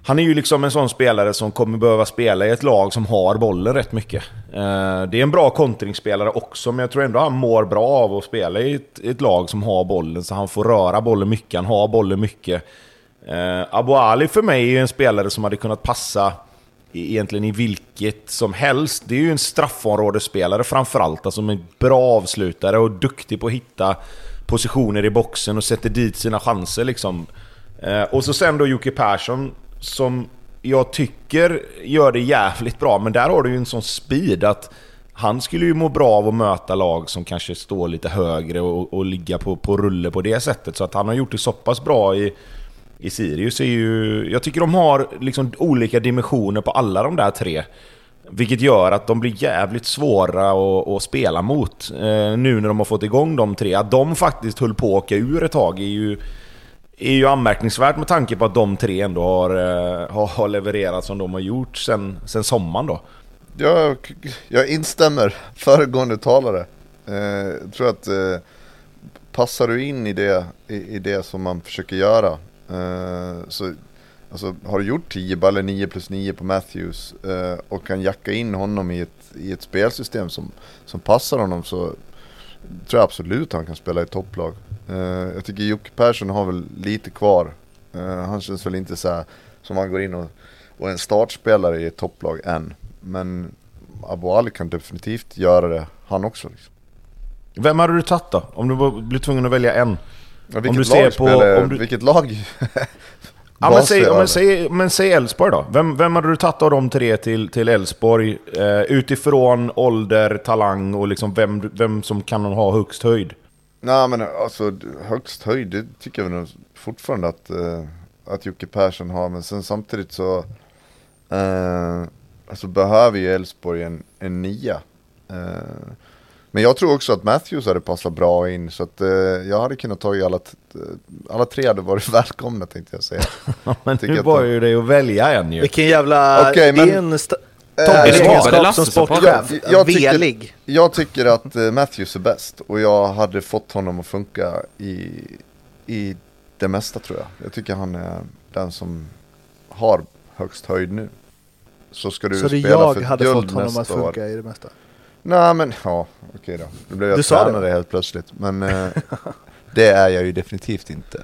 Han är ju liksom en sån spelare som kommer behöva spela i ett lag som har bollen rätt mycket. Eh, det är en bra kontringsspelare också, men jag tror ändå han mår bra av att spela i ett, ett lag som har bollen. Så han får röra bollen mycket, han har bollen mycket. Eh, Abu Ali för mig är ju en spelare som hade kunnat passa e-, egentligen i vilket som helst. Det är ju en straffområdesspelare framförallt, alltså en bra avslutare och duktig på att hitta positioner i boxen och sätter dit sina chanser liksom. Eh, och så sen då Jocke Persson som jag tycker gör det jävligt bra, men där har du ju en sån speed att han skulle ju må bra av att möta lag som kanske står lite högre och, och ligga på, på rulle på det sättet. Så att han har gjort det så pass bra i, i Sirius är ju... Jag tycker de har liksom olika dimensioner på alla de där tre. Vilket gör att de blir jävligt svåra att, att spela mot. Eh, nu när de har fått igång de tre. Att de faktiskt höll på att åka ur ett tag är ju, är ju anmärkningsvärt med tanke på att de tre ändå har, eh, har, levererat som de har gjort sen, sen sommaren då. Jag, jag instämmer, föregående talare. Eh, jag tror att eh, passar du in i det, i, i det som man försöker göra. Eh, så, alltså, har du gjort 10 baller 9 plus 9 på Matthews eh, och kan jacka in honom i ett, i ett spelsystem som, som passar honom så tror jag absolut han kan spela i topplag. Eh, jag tycker Jocke Persson har väl lite kvar. Eh, han känns väl inte så här som han går in och, och är en startspelare i ett topplag än. Men Abu Ali kan definitivt göra det, han också. Liksom. Vem hade du tagit då? Om du blir tvungen att välja en? Ja, vilket, du ser lag på- spelar, om du- vilket lag Ja, men säg, men säg, men säg Elfsborg då. Vem, vem hade du tagit av de tre till till Elfsborg? Eh, utifrån ålder, talang och liksom vem, vem som kan ha högst höjd? Nej men alltså högst höjd, det tycker jag nog fortfarande att, eh, att Jocke Persson har. Men sen samtidigt så eh, alltså behöver ju Elfsborg en, en nia. Eh, Men jag tror också att Matthews hade passat bra in så att eh, jag hade kunnat ta i alla, alla tre hade varit välkomna tänkte jag säga. Men nu var ju det att välja en ju. Vilken jävla... Okej, men- Eh, Lasse som sportchef. Jag- jag tycker-. Jag tycker att eh, Matthews är bäst och jag hade fått honom att funka i, i det mesta tror jag. Jag tycker han är den som har högst höjd nu. Så ska du Så spela jag för hade fått honom att år. funka i det mesta. Nej men ja, okej då. Nu blev jag Du tränare helt plötsligt. Men eh, det är jag ju definitivt inte.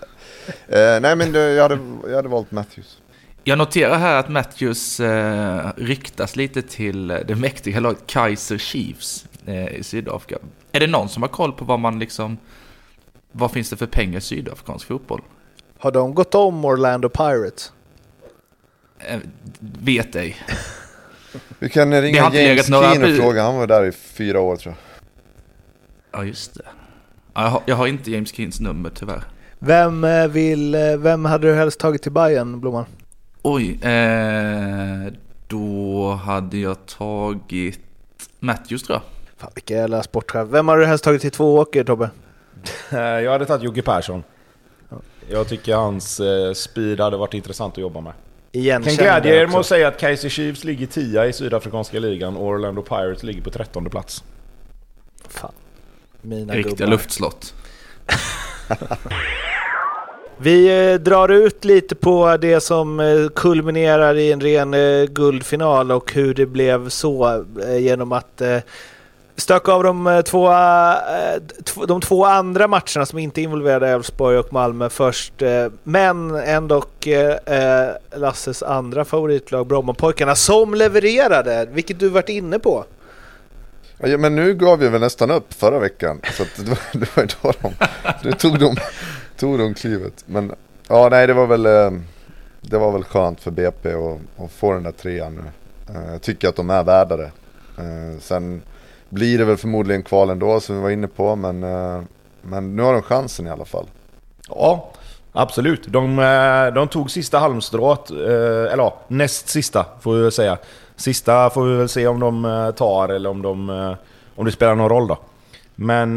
Eh, nej men jag, hade, jag hade valt Matthews. Jag noterar här att Matthews eh, ryktas lite till eh, det mäktiga laget Kaiser Chiefs eh, i Sydafrika. Är det någon som har koll på vad man liksom... Vad finns det för pengar i sydafrikansk fotboll? Har de gått om Orlando Pirates? Eh, vet ej. Vi kan ringa James legat några Keane och fråga. Han var där i fyra år tror jag. Ja, just det. Ja, Jag har, jag har inte James Keens nummer tyvärr. Vem, eh, vill, eh, vem hade du helst tagit till Bayern, Blomman? Oj, eh, då hade jag tagit Matthews tror jag. Fan, vilken jävla sportchef. Vem hade du helst tagit till två åker, Tobbe? Eh, Jag hade tagit Jocke Persson. Jag tycker hans eh, speed hade varit intressant att jobba med. Kan Igenkänd glädja er med att säga att Kaiser Chiefs ligger 10 i Sydafrikanska ligan och Orlando Pirates ligger på 13 plats. Fan. Mina Riktiga gubbar. luftslott. Vi eh, drar ut lite på det som eh, kulminerar i en ren eh, guldfinal och hur det blev så genom att stöka av de två, de två andra matcherna som inte involverade Elfsborg och Malmö först. Men ändå Lasses andra favoritlag Brommapojkarna som levererade, vilket du varit inne på. Ja, men nu gav vi väl nästan upp förra veckan. Så att det var, det var ju då de, nu tog de, tog de klivet. Men ja, nej det var väl, eh, det var väl skönt för BP att, att få den där trean nu. Eh, jag tycker att de är värda det. Eh, sen blir det väl förmodligen kval ändå som vi var inne på. Men, men nu har de chansen i alla fall. Ja, absolut. De, de tog sista halmstrået, eller ja, näst sista får vi väl säga. Sista får vi väl se om de tar eller om, de, om det spelar någon roll då. Men,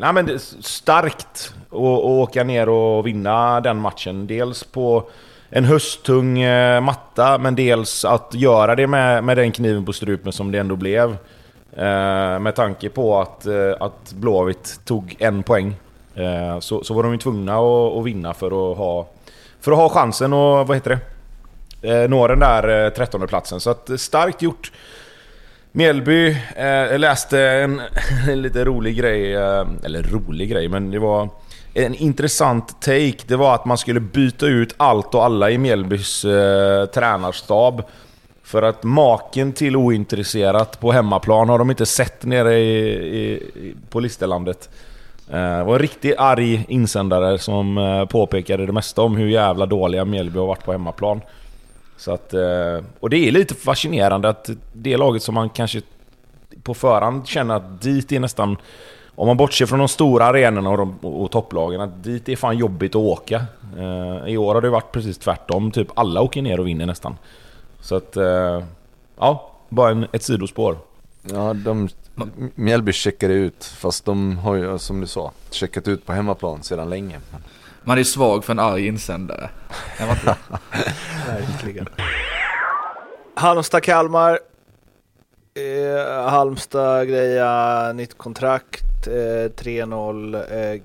nej, men starkt och, och åka ner och vinna den matchen. Dels på en hösttung eh, matta, men dels att göra det med, med den kniven på strupen som det ändå blev. Eh, med tanke på att, eh, att Blåvitt tog en poäng Eh, Så, så var de ju tvungna att, att vinna för att ha För att ha chansen och vad heter det? Eh, Nå den där eh, 13 platsen så att eh, starkt gjort Mjällby, eh, läste en, en lite rolig grej, eh, eller rolig grej men det var en intressant take. Det var att man skulle byta ut allt och alla i Mjällbys eh, tränarstab. För att maken till ointresserat på hemmaplan har de inte sett nere i, i, i, på Listerlandet. Eh, Det var en riktigt arg insändare som eh, påpekade det mesta om hur jävla dåliga Mjällby har varit på hemmaplan. Så att, eh, och det är lite fascinerande att det laget som man kanske på förhand känner att dit är nästan... Om man bortser från de stora arenorna och, de, och topplagen, att dit är fan jobbigt att åka. Eh, I år har det varit precis tvärtom, typ alla åker ner och vinner nästan. Så att... eh, Ja, bara en, ett sidospår. Ja, de, Mjällby checkade ut, fast de har ju som du sa checkat ut på hemmaplan sedan länge. Man är svag för en arg insändare. Verkligen. Halmstad-Kalmar. Eh, Halmstad greja nytt kontrakt. Eh, 3-0. Eh, mm,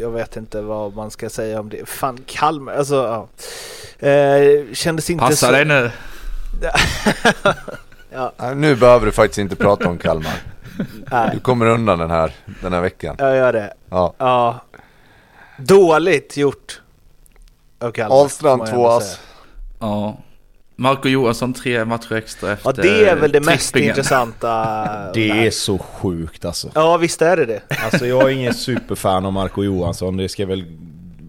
jag vet inte vad man ska säga om det. Fan, Kalmar. Alltså, ja. Eh, kändes inte Passa så... dig nu. ja, Nu behöver du faktiskt inte prata om Kalmar. nej, Du kommer undan den här, den här veckan. jag gör det. Ja. Ja. Dåligt gjort. Ahlstrand två ass. Ja. Marco Johansson tre matcher extra efter Ja, det är väl det mest trippingen. intressanta. Det är så sjukt alltså. Ja, visst är det det. Alltså jag är ingen superfan av Marco Johansson, det ska jag väl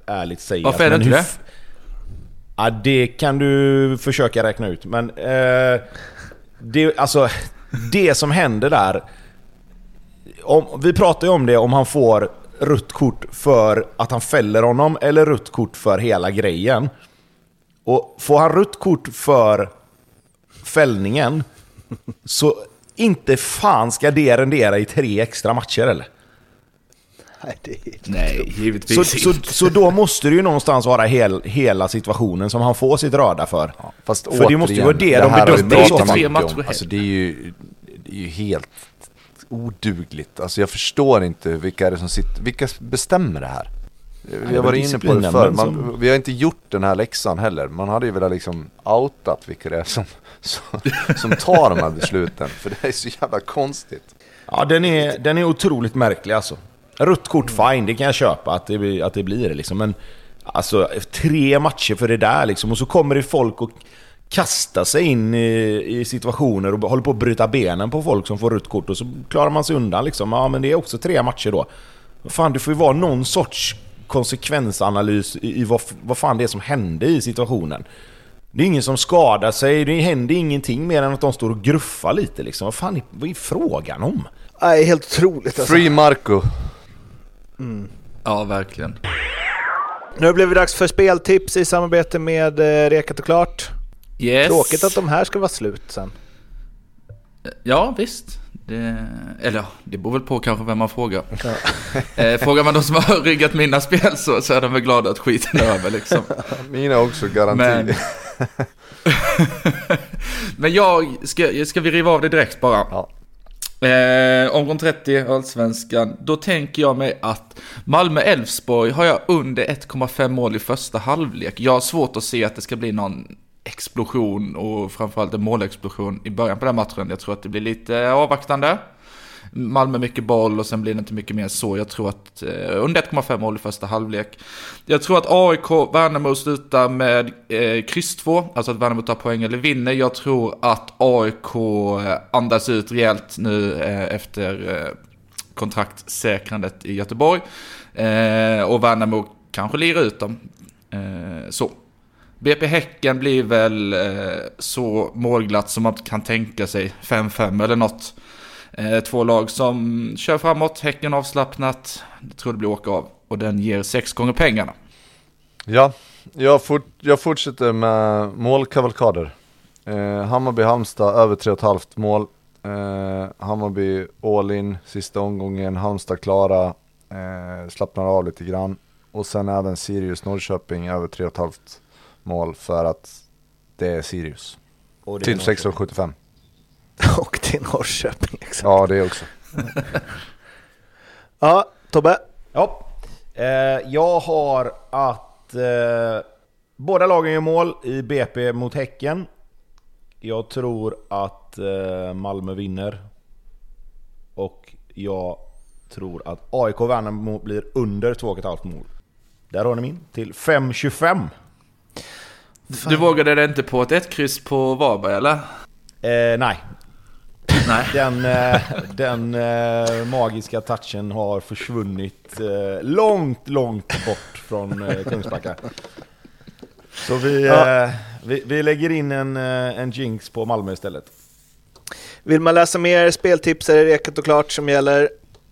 ärligt säga. Varför är du Men inte det? Ja, det kan du försöka räkna ut. Men eh, det, alltså, det som händer där... Om, vi pratar ju om det om han får rött kort för att han fäller honom eller rött kort för hela grejen. Och får han rött kort för fällningen så inte fan ska det rendera i tre extra matcher eller? Nej, det är... Nej, Så, givetvis så, inte. så då måste det ju någonstans vara hel, hela situationen som han får sitt röda för. Fast För det måste ju vara det de har vi bedömer i så fall. Alltså det är ju, det är ju helt odugligt. Alltså jag förstår inte vilka är det som sitter, vilka bestämmer det här? Vi har varit inne på det förr, man, vi har inte gjort den här läxan heller. Man hade ju velat liksom outat vilka det är som, som, som tar de här besluten. För det är så jävla konstigt. Ja, den är, den är otroligt märklig alltså. Rött kort, fine, det kan jag köpa att det, att det blir det liksom. Men alltså, tre matcher för det där liksom. Och så kommer det folk och kastar sig in i, i situationer och håller på att bryta benen på folk som får rött kort. Och så klarar man sig undan liksom. Ja, men det är också tre matcher då. Fan, det får ju vara någon sorts konsekvensanalys i, i vad, vad fan det är som hände i situationen. Det är ingen som skadar sig, det händer ingenting mer än att de står och gruffar lite liksom. Vad fan är, vad är frågan om? Nej, helt otroligt alltså. Free Marco. Ja, verkligen. Nu blev det dags för speltips i samarbete med eh, Rekat och Klart. Yes. Tråkigt att de här ska vara slut sen. Ja, visst. Det, eller ja, det beror väl på kanske vem man frågar. Eh, frågar man de som har ryggat mina spel så, så är de väl glada att skiten är över liksom. Mina också garanti. Men, men jag, ska, ska vi riva av det direkt bara? Ja. Eh, omgång 30, Allsvenskan. Då tänker jag mig att Malmö-Elfsborg har jag under 1,5 mål i första halvlek. Jag har svårt att se att det ska bli någon explosion och framförallt en målexplosion i början på den matchen. Jag tror att det blir lite eh, avvaktande. Malmö mycket boll och sen blir det inte mycket mer så. Jag tror att eh, under 1,5 mål i första halvlek. Jag tror att AIK, Värnamo slutar med eh, kryss 2, alltså att Värnamo tar poäng eller vinner. Jag tror att AIK eh, andas ut rejält nu eh, efter eh, kontraktsäkrandet i Göteborg. Eh, och Värnamo kanske lirar ut dem. Eh, så. BP Häcken blir väl eh, så målglatt som man kan tänka sig. 5-5 eller något. Eh, två lag som kör framåt, Häcken avslappnat. Jag tror det blir åka av. Och den ger sex gånger pengarna. Ja, jag, fort, jag fortsätter med målkavalkader. Eh, Hammarby-Halmstad över 3,5 mål. Eh, Hammarby all in sista omgången, Halmstad klara, eh, slappnar av lite grann. Och sen även Sirius-Norrköping över 3,5 mål för att det är Sirius. Och det är Till Norrköping. 6,75. Och till Norrköping liksom. Ja, det också. Ja, Tobbe. Ja. Eh, jag har att eh, båda lagen gör mål i BP mot Häcken. Jag tror att eh, Malmö vinner. Och jag tror att AIK Värnamo blir under 2,5 mål. Där har ni min till 5,25. Du vågade det inte på ett ett kryss på Varberg eller? Eh, nej, Nej. den, eh, den eh, magiska touchen har försvunnit eh, långt, långt bort från eh, Kungsbacka. Så vi, Ja. eh, vi, vi lägger in en, en jinx på Malmö istället. Vill man läsa mer speltips är det Rekat och Klart som gäller.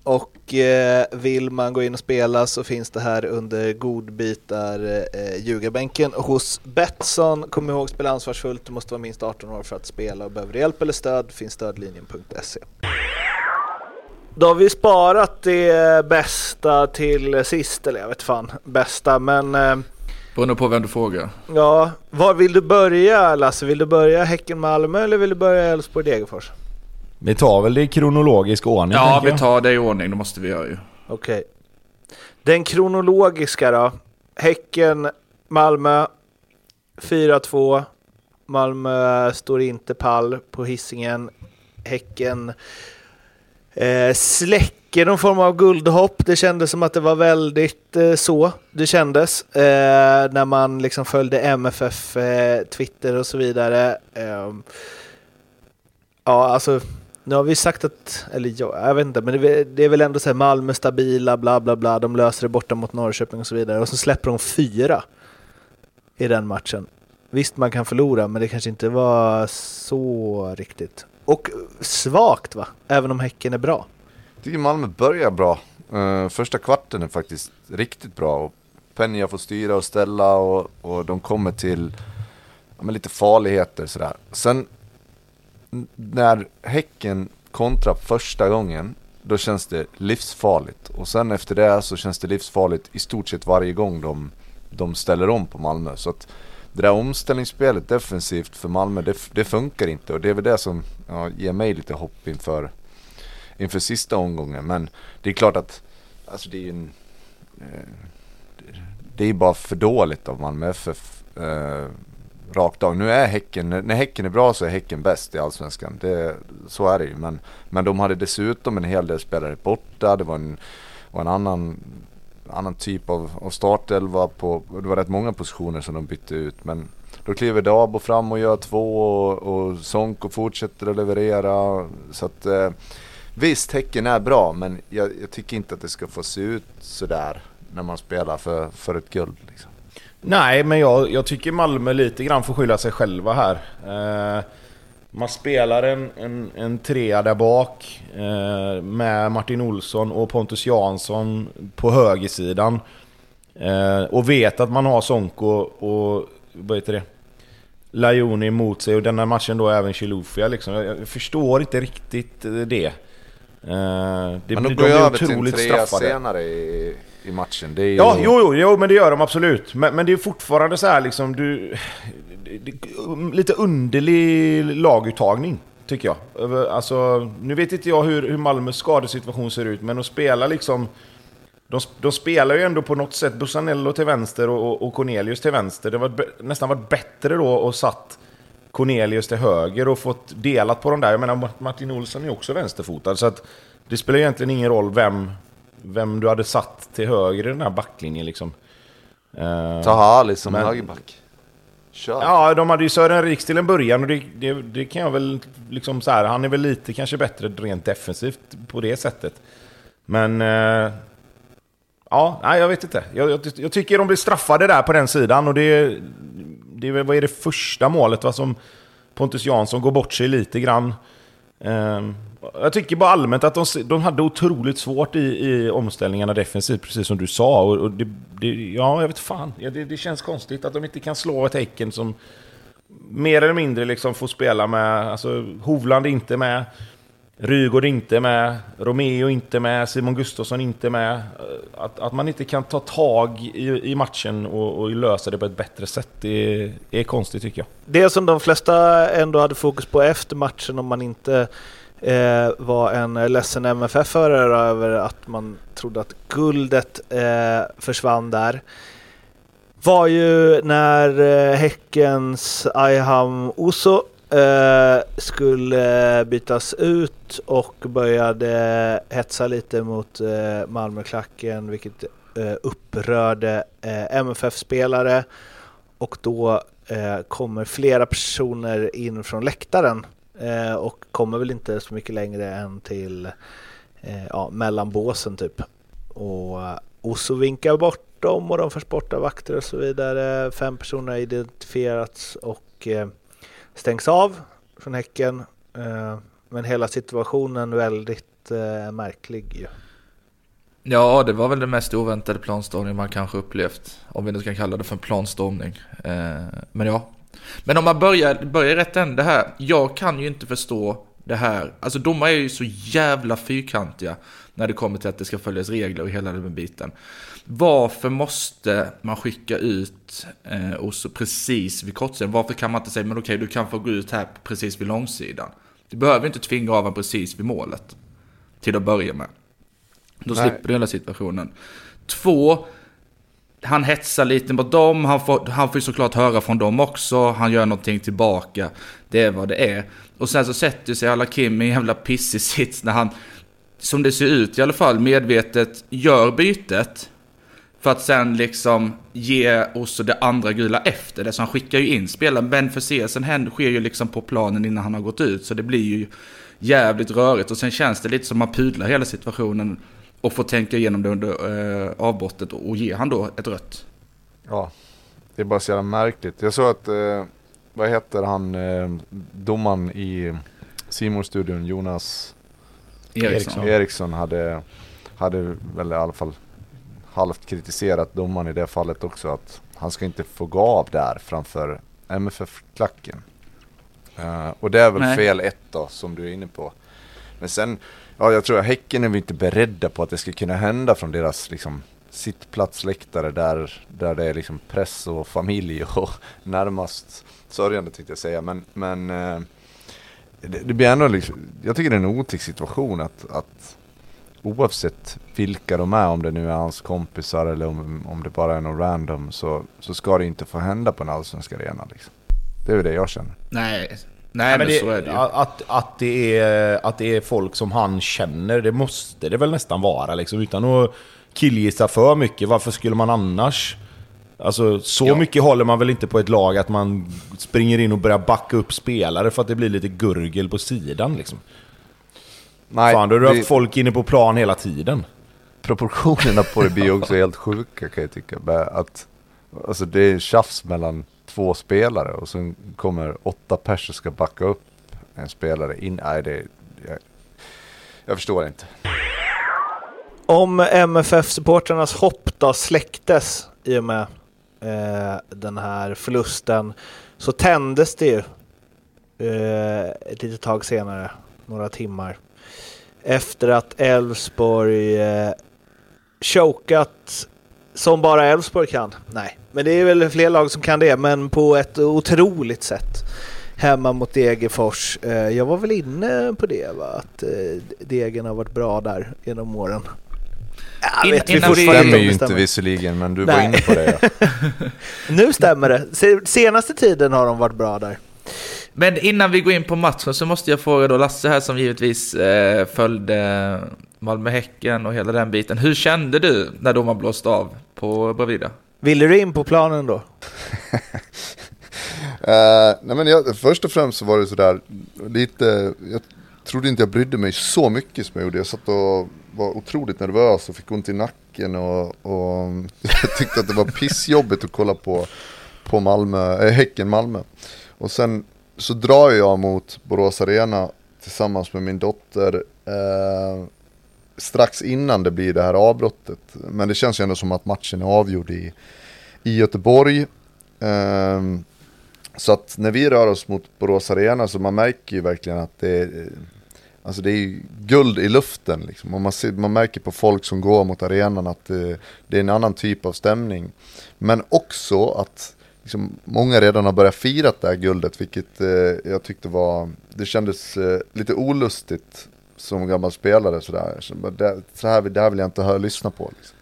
Och eh, vill man gå in och spela så finns det här under godbitar eh, ljugarbänken hos Betsson. Kom ihåg spela ansvarsfullt, du måste vara minst 18 år för att spela och behöver hjälp eller stöd finns stödlinjen.se. Då har vi sparat det bästa till sist, eller jag vet fan, bästa men eh, Beroende på vem du frågar. ja, var vill du börja Lasse? Vill du börja Häcken-Malmö eller vill du börja Elfsborg-Degerfors? Vi tar väl det i kronologisk ordning Ja, vi tar det i ordning. Det måste vi göra ju. Okej. Den kronologiska då. Häcken, Malmö 4-2. Malmö står inte pall på hissingen. Häcken eh, släcker någon form av guldhopp. Det kändes som att det var väldigt eh, så det kändes. Eh, när man liksom följde MFF, eh, Twitter och så vidare. Eh, ja, alltså nu har vi sagt att, eller jag, jag vet inte, men det är, det är väl ändå så här Malmö stabila, bla bla bla, de löser det borta mot Norrköping och så vidare. Och så släpper de fyra i den matchen. Visst, man kan förlora, men det kanske inte var så riktigt. Och svagt va? Även om Häcken är bra. Jag tycker Malmö börjar bra. Uh, första kvarten är faktiskt riktigt bra. Och Penja får styra och ställa och, och de kommer till ja, lite farligheter sådär. Sen när Häcken kontra första gången, då känns det livsfarligt. Och sen efter det så känns det livsfarligt i stort sett varje gång de, de ställer om på Malmö. Så att det där omställningsspelet defensivt för Malmö, det, det funkar inte. Och det är väl det som ja, ger mig lite hopp inför, inför sista omgången. Men det är klart att alltså det är en, eh, det är bara för dåligt av Malmö FF. Rakt av. Nu är Häcken, när Häcken är bra så är Häcken bäst i Allsvenskan. Det, så är det ju. Men, men de hade dessutom en hel del spelare borta. Det var en, var en annan, annan typ av, av startelva på, det var rätt många positioner som de bytte ut. Men då kliver Dabo fram och gör två och, och Sonko fortsätter att leverera. Så att eh, visst, Häcken är bra men jag, jag, tycker inte att det ska få se ut sådär när man spelar för, för ett guld. Liksom. Nej, men jag, jag tycker Malmö lite grann får skylla sig själva här. Eh, man spelar en, en, en trea där bak eh, med Martin Olsson och Pontus Jansson på högersidan. Eh, och vet att man har Sonko och, vad heter det? Lajoni emot sig och denna matchen då även Chilufya liksom. Jag, jag förstår inte riktigt det. Eh, det men de går ju över till en trea senare i, i matchen. Det är ju... Ja, jo, jo, jo, men det gör de absolut. Men, men det är fortfarande så här liksom, du... Lite underlig laguttagning, tycker jag. Alltså, nu vet inte jag hur, hur Malmös skadesituation ser ut, men att spela liksom... De, de spelar ju ändå på något sätt Busanello till vänster och, och Cornelius till vänster. Det var nästan varit bättre då och satt Cornelius till höger och fått delat på de där. Jag menar, Martin Olsson är ju också vänsterfotad, så att det spelar egentligen ingen roll vem, vem du hade satt till höger i den här backlinjen liksom. Uh, Ta Ali som men, högerback. Kör. Ja, de hade ju Sören Riks till en början och det, det, det, kan jag väl liksom så här, han är väl lite kanske bättre rent defensivt på det sättet. Men... Uh, ja, nej jag vet inte. Jag, jag, jag, tycker de blir straffade där på den sidan och det... det vad är det första målet va, som Pontus Jansson går bort sig lite grann. Uh, jag tycker bara allmänt att de, de hade otroligt svårt i, i omställningarna defensivt, precis som du sa. Och, och det, det, ja, jag vet fan. Ja, det, det, känns konstigt att de inte kan slå ett Häcken som mer eller mindre liksom får spela med... Alltså, Hovland är inte med. Rygård inte med, Romeo inte med, Simon Gustafsson inte med. Att, att man inte kan ta tag i, i matchen och, och lösa det på ett bättre sätt det är, är konstigt tycker jag. Det som de flesta ändå hade fokus på efter matchen om man inte eh, var en ledsen MFF-förare över att man trodde att guldet eh, försvann där. Var ju när eh, Häckens Ayham Oso eh, skulle bytas ut och började hetsa lite mot eh, Malmöklacken vilket eh, upprörde eh, MFF-spelare och då eh, kommer flera personer in från läktaren. Eh, och kommer väl inte så mycket längre än till eh, ja, mellan båsen typ. Och eh, så vinkar bort dem och de förs bort av vakter och så vidare. Fem personer har identifierats och eh, stängs av från Häcken. Eh, men hela situationen väldigt eh, märklig ju. Ja, det var väl den mest oväntade planstormning man kanske upplevt. Om vi nu ska kalla det för en planstormning. Eh, men ja, men om man börjar, börjar rätt ände här. Jag kan ju inte förstå det här. Alltså domare är ju så jävla fyrkantiga när det kommer till att det ska följas regler och hela den biten. Varför måste man skicka ut eh, Oso precis vid kortsidan? Varför kan man inte säga, men okej, du kan få gå ut här precis vid långsidan. Du behöver inte tvinga av honom precis vid målet. Till att börja med. Då Nej. slipper du hela situationen. Två, han hetsar lite mot dem, han får, han får ju såklart höra från dem också, han gör någonting tillbaka. Det är vad det är. Och sen så sätter sig alla Kim i en jävla pissig sits när han, som det ser ut i alla fall, medvetet gör bytet. För att sen liksom ge oss det andra gula efter det. Så han skickar ju in spelaren. Men förseelsen sker ju liksom på planen innan han har gått ut. Så det blir ju jävligt rörigt. Och sen känns det lite som att man pudlar hela situationen och få tänka igenom det under eh, avbrottet och ge han då ett rött. Ja, det är bara så jävla märkligt. Jag såg att, eh, vad heter han, eh, domaren i Simon-studion, Jonas Eriksson, Eriksson hade, hade väl i alla fall halvt kritiserat domaren i det fallet också. Att han ska inte få gå av där framför MFF-klacken. Uh, och det är väl Nej. fel ett då, som du är inne på. Men sen, ja jag tror att Häcken är vi inte beredda på att det ska kunna hända från deras liksom sittplatsläktare där, där det är liksom press och familj och närmast sörjande tänkte jag säga. Men, men eh, det, det blir ändå liksom, jag tycker det är en otäck situation att, att oavsett vilka de är, om det nu är hans kompisar eller om, om det bara är någon random, så, så ska det inte få hända på en allsvensk arena. Liksom. Det är väl det jag känner. Nej, Nej, men, men det, så är det ju. Att, att, det är, att det är folk som han känner, det måste det väl nästan vara liksom. Utan att killgissa för mycket, varför skulle man annars? Alltså så ja. mycket håller man väl inte på ett lag att man springer in och börjar backa upp spelare för att det blir lite gurgel på sidan liksom. Nej, Fan, då har du haft folk inne på plan hela tiden. Proportionerna på det blir också helt sjuka kan jag tycka. Att, alltså det är tjafs mellan två spelare och sen kommer åtta personer ska backa upp en spelare in. Nej, det, jag, jag förstår inte. Om MFF-supportrarnas hopp då släcktes i och med eh, den här förlusten så tändes det ju eh, ett litet tag senare, några timmar, efter att Elfsborg eh, chokat som bara Elfsborg kan. Nej, men det är väl fler lag som kan det, men på ett otroligt sätt. Hemma mot Degerfors. Eh, jag var väl inne på det, va? att eh, Degen har varit bra där genom åren. Jag vet, In, vi det stämmer ju inte visserligen, men du Nej. var inne på det. Ja. nu stämmer det. Senaste tiden har de varit bra där. Men innan vi går in på matchen så måste jag fråga då Lasse här som givetvis eh, följde Malmö-Häcken och hela den biten. Hur kände du när domaren blåste av på Bravida? Ville du in på planen då? uh, nej men jag, först och främst så var det sådär lite, jag trodde inte jag brydde mig så mycket som jag gjorde. Jag satt och var otroligt nervös och fick ont i nacken och, och jag tyckte att det var pissjobbigt att kolla på, på Malmö, äh, Häcken-Malmö. Och sen så drar jag mot Borås Arena tillsammans med min dotter eh, strax innan det blir det här avbrottet. Men det känns ju ändå som att matchen är avgjord i, i Göteborg. Eh, så att när vi rör oss mot Borås Arena så man märker ju verkligen att det är, alltså det är guld i luften. Liksom. Och man, ser, man märker på folk som går mot arenan att det, det är en annan typ av stämning. Men också att liksom, många redan har börjat fira det här guldet, vilket eh, jag tyckte var, det kändes eh, lite olustigt som gammal spelare sådär. Så det, så här, det här vill jag inte höra lyssna på. Liksom.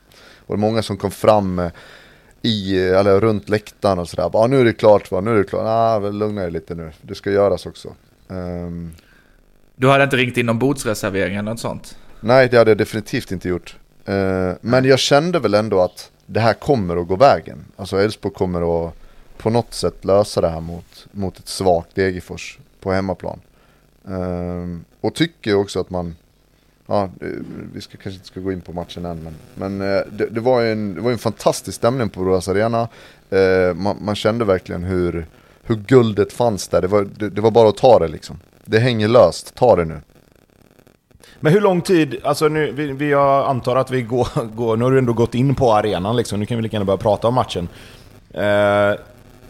Och det många som kom fram eh, i, eller runt läktaren och sådär. Ah, nu är det klart va, nu är det klart. Ah, lugna dig lite nu, det ska göras också. Um, du hade inte ringt in någon bordsreservering eller något sånt? Nej, det hade jag definitivt inte gjort. Uh, men jag kände väl ändå att det här kommer att gå vägen. Alltså Elfsborg kommer att på något sätt lösa det här mot, mot ett svagt Degerfors på hemmaplan. Ehm, och tycker också att man, ja, vi ska, kanske inte ska gå in på matchen än, men, men eh, det, det, var en, det var en fantastisk stämning på Borås Arena. Ehm, man, man, kände verkligen hur, hur guldet fanns där, det var, det, det var bara att ta det liksom. Det hänger löst, ta det nu. Men hur lång tid, alltså nu, vi, vi jag antar att vi går, går, nu har du ändå gått in på arenan liksom, nu kan vi lika gärna börja prata om matchen. Eh,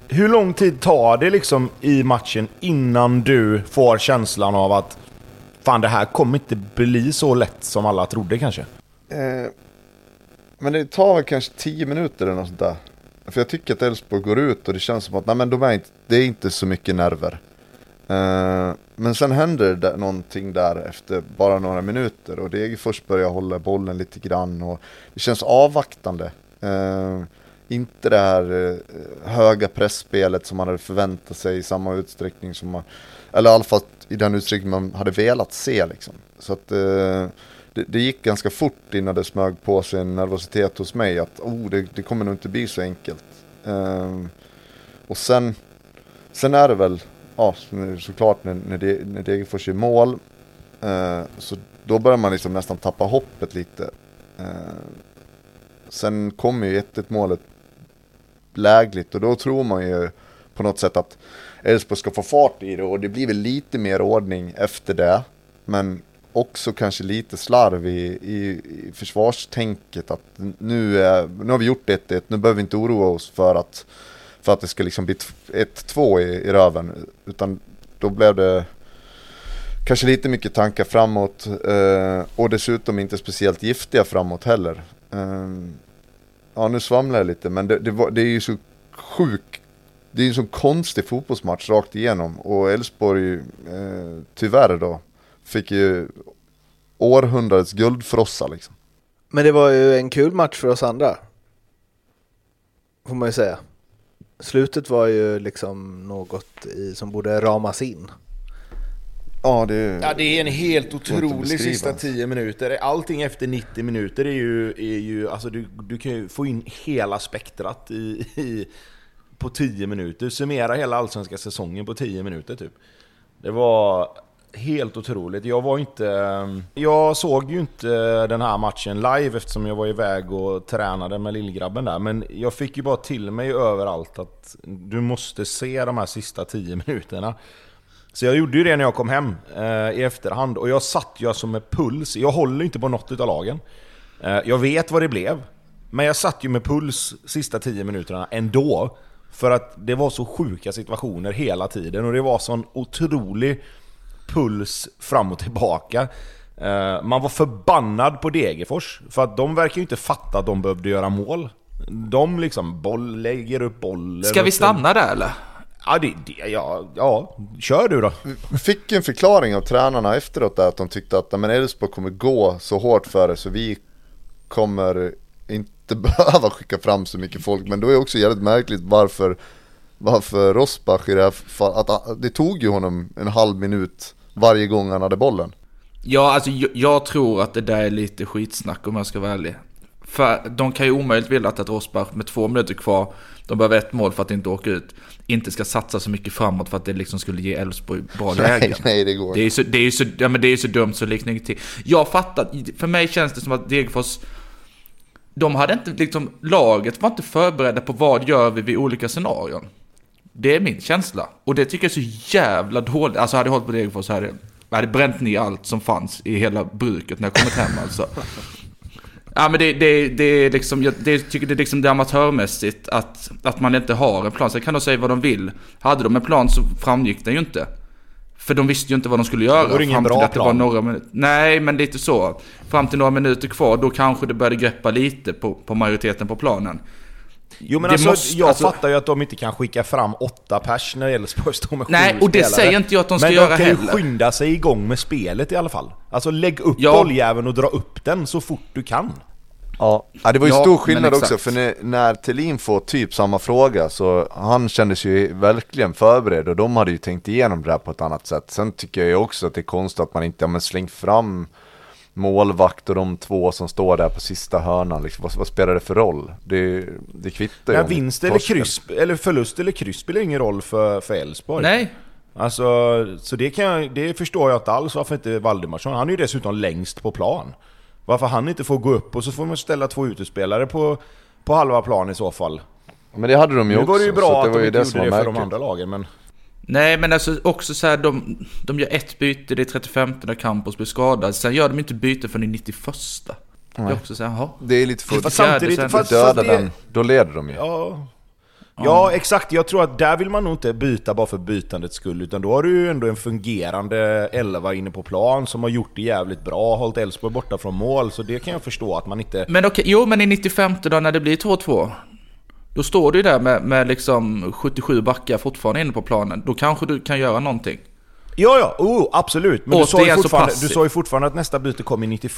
hur lång tid tar det liksom i matchen innan du får känslan av att fan det här kommer inte bli så lätt som alla trodde kanske? Eh, men det tar väl kanske 10 minuter eller något sånt där. För jag tycker att Elfsborg går ut och det känns som att nej, men de är inte, det är inte så mycket nerver. Eh, men sen händer det någonting där efter bara några minuter och Degerfors börjar hålla bollen lite grann och det känns avvaktande. Eh, inte det här eh, höga pressspelet som man hade förväntat sig i samma utsträckning som man, eller i alla fall i den utsträckning man hade velat se liksom. Så att eh, det, det, gick ganska fort innan det smög på sig en nervositet hos mig att oh, det, det kommer nog inte bli så enkelt. Eh, och sen, sen är det väl, ja såklart när, när, det, när Degerfors är mål, eh, så då börjar man liksom nästan tappa hoppet lite. Eh, sen kommer ju 1-1 målet lägligt och då tror man ju på något sätt att Elfsborg ska få fart i det och det blir väl lite mer ordning efter det. Men också kanske lite slarv i, i, i försvarstänket att nu, är, nu har vi gjort 1-1, nu behöver vi inte oroa oss för att, för att det ska liksom bli 1-2 i, i röven. Utan då blev det kanske lite mycket tankar framåt eh, och dessutom inte speciellt giftiga framåt heller. Eh, ja, nu svamlar jag lite, men det, det, var, det är ju så sjuk det är ju en så konstig fotbollsmatch rakt igenom och Elfsborg eh, tyvärr då fick ju århundradets guldfrossa liksom. Men det var ju en kul match för oss andra. Får man ju säga. Slutet var ju liksom något i, som borde ramas in. Ja, det, Ja, det är en helt otrolig sista 10 minuter. Allting efter 90 minuter är ju, är ju alltså du, du kan ju få in hela spektrat i, i, på 10 minuter. Summera hela allsvenska säsongen på 10 minuter typ. Det var helt otroligt. Jag var inte... Jag såg ju inte den här matchen live eftersom jag var iväg och tränade med lillgrabben där. Men jag fick ju bara till mig överallt att du måste se de här sista 10 minuterna. Så jag gjorde ju det när jag kom hem eh, i efterhand och jag satt ju alltså med puls. Jag håller inte på något utav lagen. Eh, jag vet vad det blev. Men jag satt ju med puls sista 10 minuterna ändå. För att det var så sjuka situationer hela tiden och det var sån otrolig puls fram och tillbaka. Eh, man var förbannad på Degerfors, för att de verkar ju inte fatta att de behövde göra mål. De liksom boll, lägger upp bollen. Ska vi stanna där eller? Ja, det, det, ja, ja, kör du då. Vi fick en förklaring av tränarna efteråt där att de tyckte att "Nej, men Elfsborg kommer gå så hårt för det så vi kommer inte behöva skicka fram så mycket folk. Men då är det också jävligt märkligt varför, varför Rosbach i det här fall, att det tog ju honom en halv minut varje gång han hade bollen. Ja, alltså jag, jag tror att det där är lite skitsnack om jag ska vara ärlig. För de kan ju omöjligt vilja att Rosbach med två minuter kvar, de behöver ett mål för att inte åka ut, inte ska satsa så mycket framåt för att det liksom skulle ge Elfsborg bra lägen. Nej, nej det går Det är så, det är så, ja, men det är så dumt så liknar ingenting. Jag fattar, för mig känns det som att Degerfors, de hade inte liksom, laget var inte förberedda på vad gör vi vid olika scenarion. Det är min känsla. Och det tycker jag är så jävla dåligt. Alltså hade jag hållit på Degerfors så hade jag hade bränt ner allt som fanns i hela bruket när jag kommit hem alltså. Ja men det, det, det är liksom, jag det, tycker det är liksom det amatörmässigt att, att man inte har en plan. Sen kan de säga vad de vill. Hade de en plan så framgick den ju inte. För de visste ju inte vad de skulle göra. Det var ingen bra att det var plan. några minuter. Nej, men lite så. Fram till några minuter kvar, då kanske det började greppa lite på, på majoriteten på planen. Jo men Det alltså, måste- jag alltså- fattar ju att de inte kan skicka fram åtta pers när Elfsborg står med sju Nej, och det spelare. säger inte jag att de ska Men göra de kan ju heller. skynda sig igång med spelet i alla fall. Alltså lägg upp Ja. bolljäveln och dra upp den så fort du kan. Ja, ja det var ju Ja, stor men skillnad också för när, när Thelin får typ samma fråga så han kändes ju verkligen förberedd och de hade ju tänkt igenom det här på ett annat sätt. Sen tycker jag ju också att det är konstigt att man inte har slängt fram målvakt och de två som står där på sista hörnan. Liksom, vad, vad spelar det för roll? Det, det kvittar ju. Men om vinst eller kryss, eller förlust eller kryss spelar ingen roll för för Elfsborg. Nej, Alltså, så det, kan jag, det förstår jag inte alls varför inte Valdimarsson, han är ju dessutom längst på plan. Varför han inte får gå upp och så får man ställa två utespelare på, på halva plan i så fall. Men det hade de ju Nu också. var det ju så bra det att var de inte det gjorde som det för de andra lagen men... nej men alltså också så här, de, de gör ett byte, det är 35 när Campos blir skadad. Sen gör de inte byte förrän i 91 Det är också så här, jaha. Det är lite för Fast samtidigt, sen. fast, döda det, den, då leder de ju. Ja. Ja, exakt. Jag tror att där vill man nog inte byta bara för bytandets skull, utan då har du ju ändå en fungerande elva inne på plan som har gjort det jävligt bra, hållit Elfsborg borta från mål, så det kan jag förstå att man inte... Men okej, jo men i 95 då när det blir 2-2. Då står du ju där med, med liksom 77 backar fortfarande inne på planen. Då kanske du kan göra någonting. Ja, ja, oh, absolut. Men du sa, ju fortfarande, du sa ju fortfarande att nästa byte kom i 91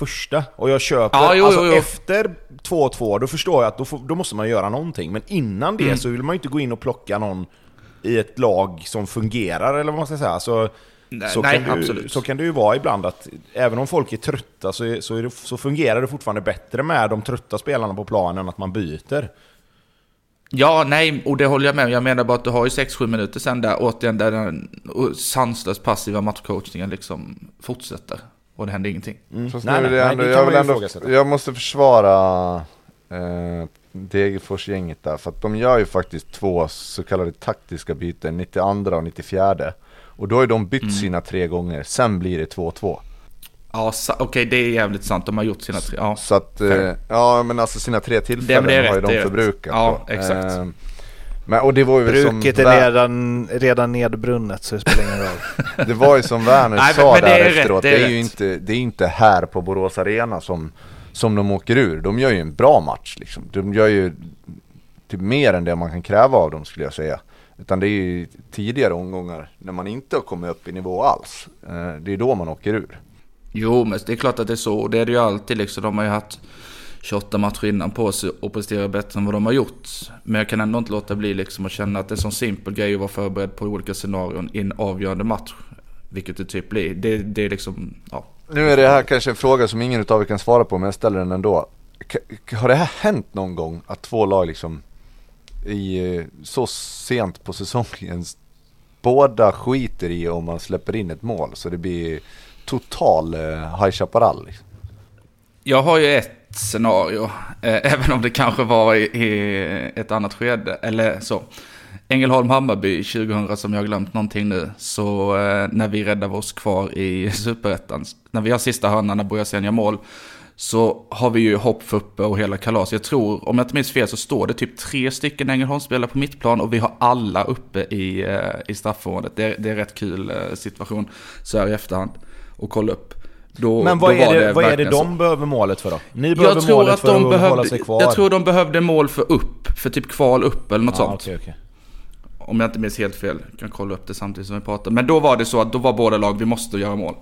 och jag köper... Ja, jo, alltså jo, jo. efter 2-2, då förstår jag att då, får, då måste man göra någonting. Men innan det Mm. så vill man ju inte gå in och plocka någon i ett lag som fungerar, eller vad man ska säga. Så, Nej, så, nej, kan du, så kan det ju vara ibland att även om folk är trötta så, är, så, är det, så fungerar det fortfarande bättre med de trötta spelarna på planen att man byter. Ja, nej, och det håller jag med om. Jag menar bara att du har ju 6-7 minuter sen där, återigen, där den sanslöst passiva matchcoachningen liksom fortsätter. Och det händer ingenting. Fast Nej, nej, det nej, ändå, det jag, vill ändå jag måste försvara eh, Degerfors-gänget där, för att de gör ju faktiskt två så kallade taktiska byten, 92 och 94. Och då har ju de bytt Mm. sina tre gånger, sen blir det 2-2. Ja, okej, det är jävligt sant. De har gjort sina tre... Ja. Så att, eh, ja men alltså sina tre tillfällen Det- men det är har ju rätt, det de är förbrukat. Ja, då. exakt. Eh, Men, och det var ju Bruket som är redan, redan nedbrunnet så det spelar ingen roll. Det var ju som Werner Nej, men- sa men det där är rätt, efteråt, det det är är, ju inte, det är inte här på Borås Arena som, som de åker ur. De gör ju en bra match liksom. De gör ju typ mer än det man kan kräva av dem skulle jag säga. Utan det är ju tidigare omgångar när man inte har kommit upp i nivå alls. Eh, Det är då man åker ur. Jo, men det är klart att det är så. Och det är det ju alltid liksom. De har ju haft 28 matcher innan på sig och presterat bättre än vad de har gjort. Men jag kan ändå inte låta bli liksom att känna att det är en sån simpel grej att vara förberedd på olika scenarion i en avgörande match. Vilket det typ blir. Det, det är liksom, ja. Nu är det här kanske en fråga som ingen av er kan svara på men jag ställer den ändå. Har det här hänt någon gång att två lag liksom i eh, så sent på säsongen båda skiter i om man släpper in ett mål så det blir total eh, High Chaparral. Liksom? Jag har ju ett scenario, eh, även om det kanske var i, i ett annat skede, eller så. Ängelholm-Hammarby 2000 som jag har glömt någonting nu, så eh, när vi räddar oss kvar i superettan, när vi har sista hörnan när Bojasen gör mål, så har vi ju hopp för uppe och hela kalas. Jag tror, om jag inte minns fel, så står det typ tre stycken Ängelholmsspelare på mittplan och vi har alla uppe i, eh, i straffområdet. Det, är- det är rätt kul eh, situation så här i efterhand och kolla upp. Då, Men vad då är det, vad är det de behöver målet för då? Ni behöver Jag tror målet att för de att hålla behövde, sig kvar. jag tror de behövde mål för upp, för typ kval upp eller något ja, sånt. okej, okej. Om jag inte minns helt fel, jag kan kolla upp det samtidigt som vi pratar. Men då var det så att då var båda lag, vi måste göra mål.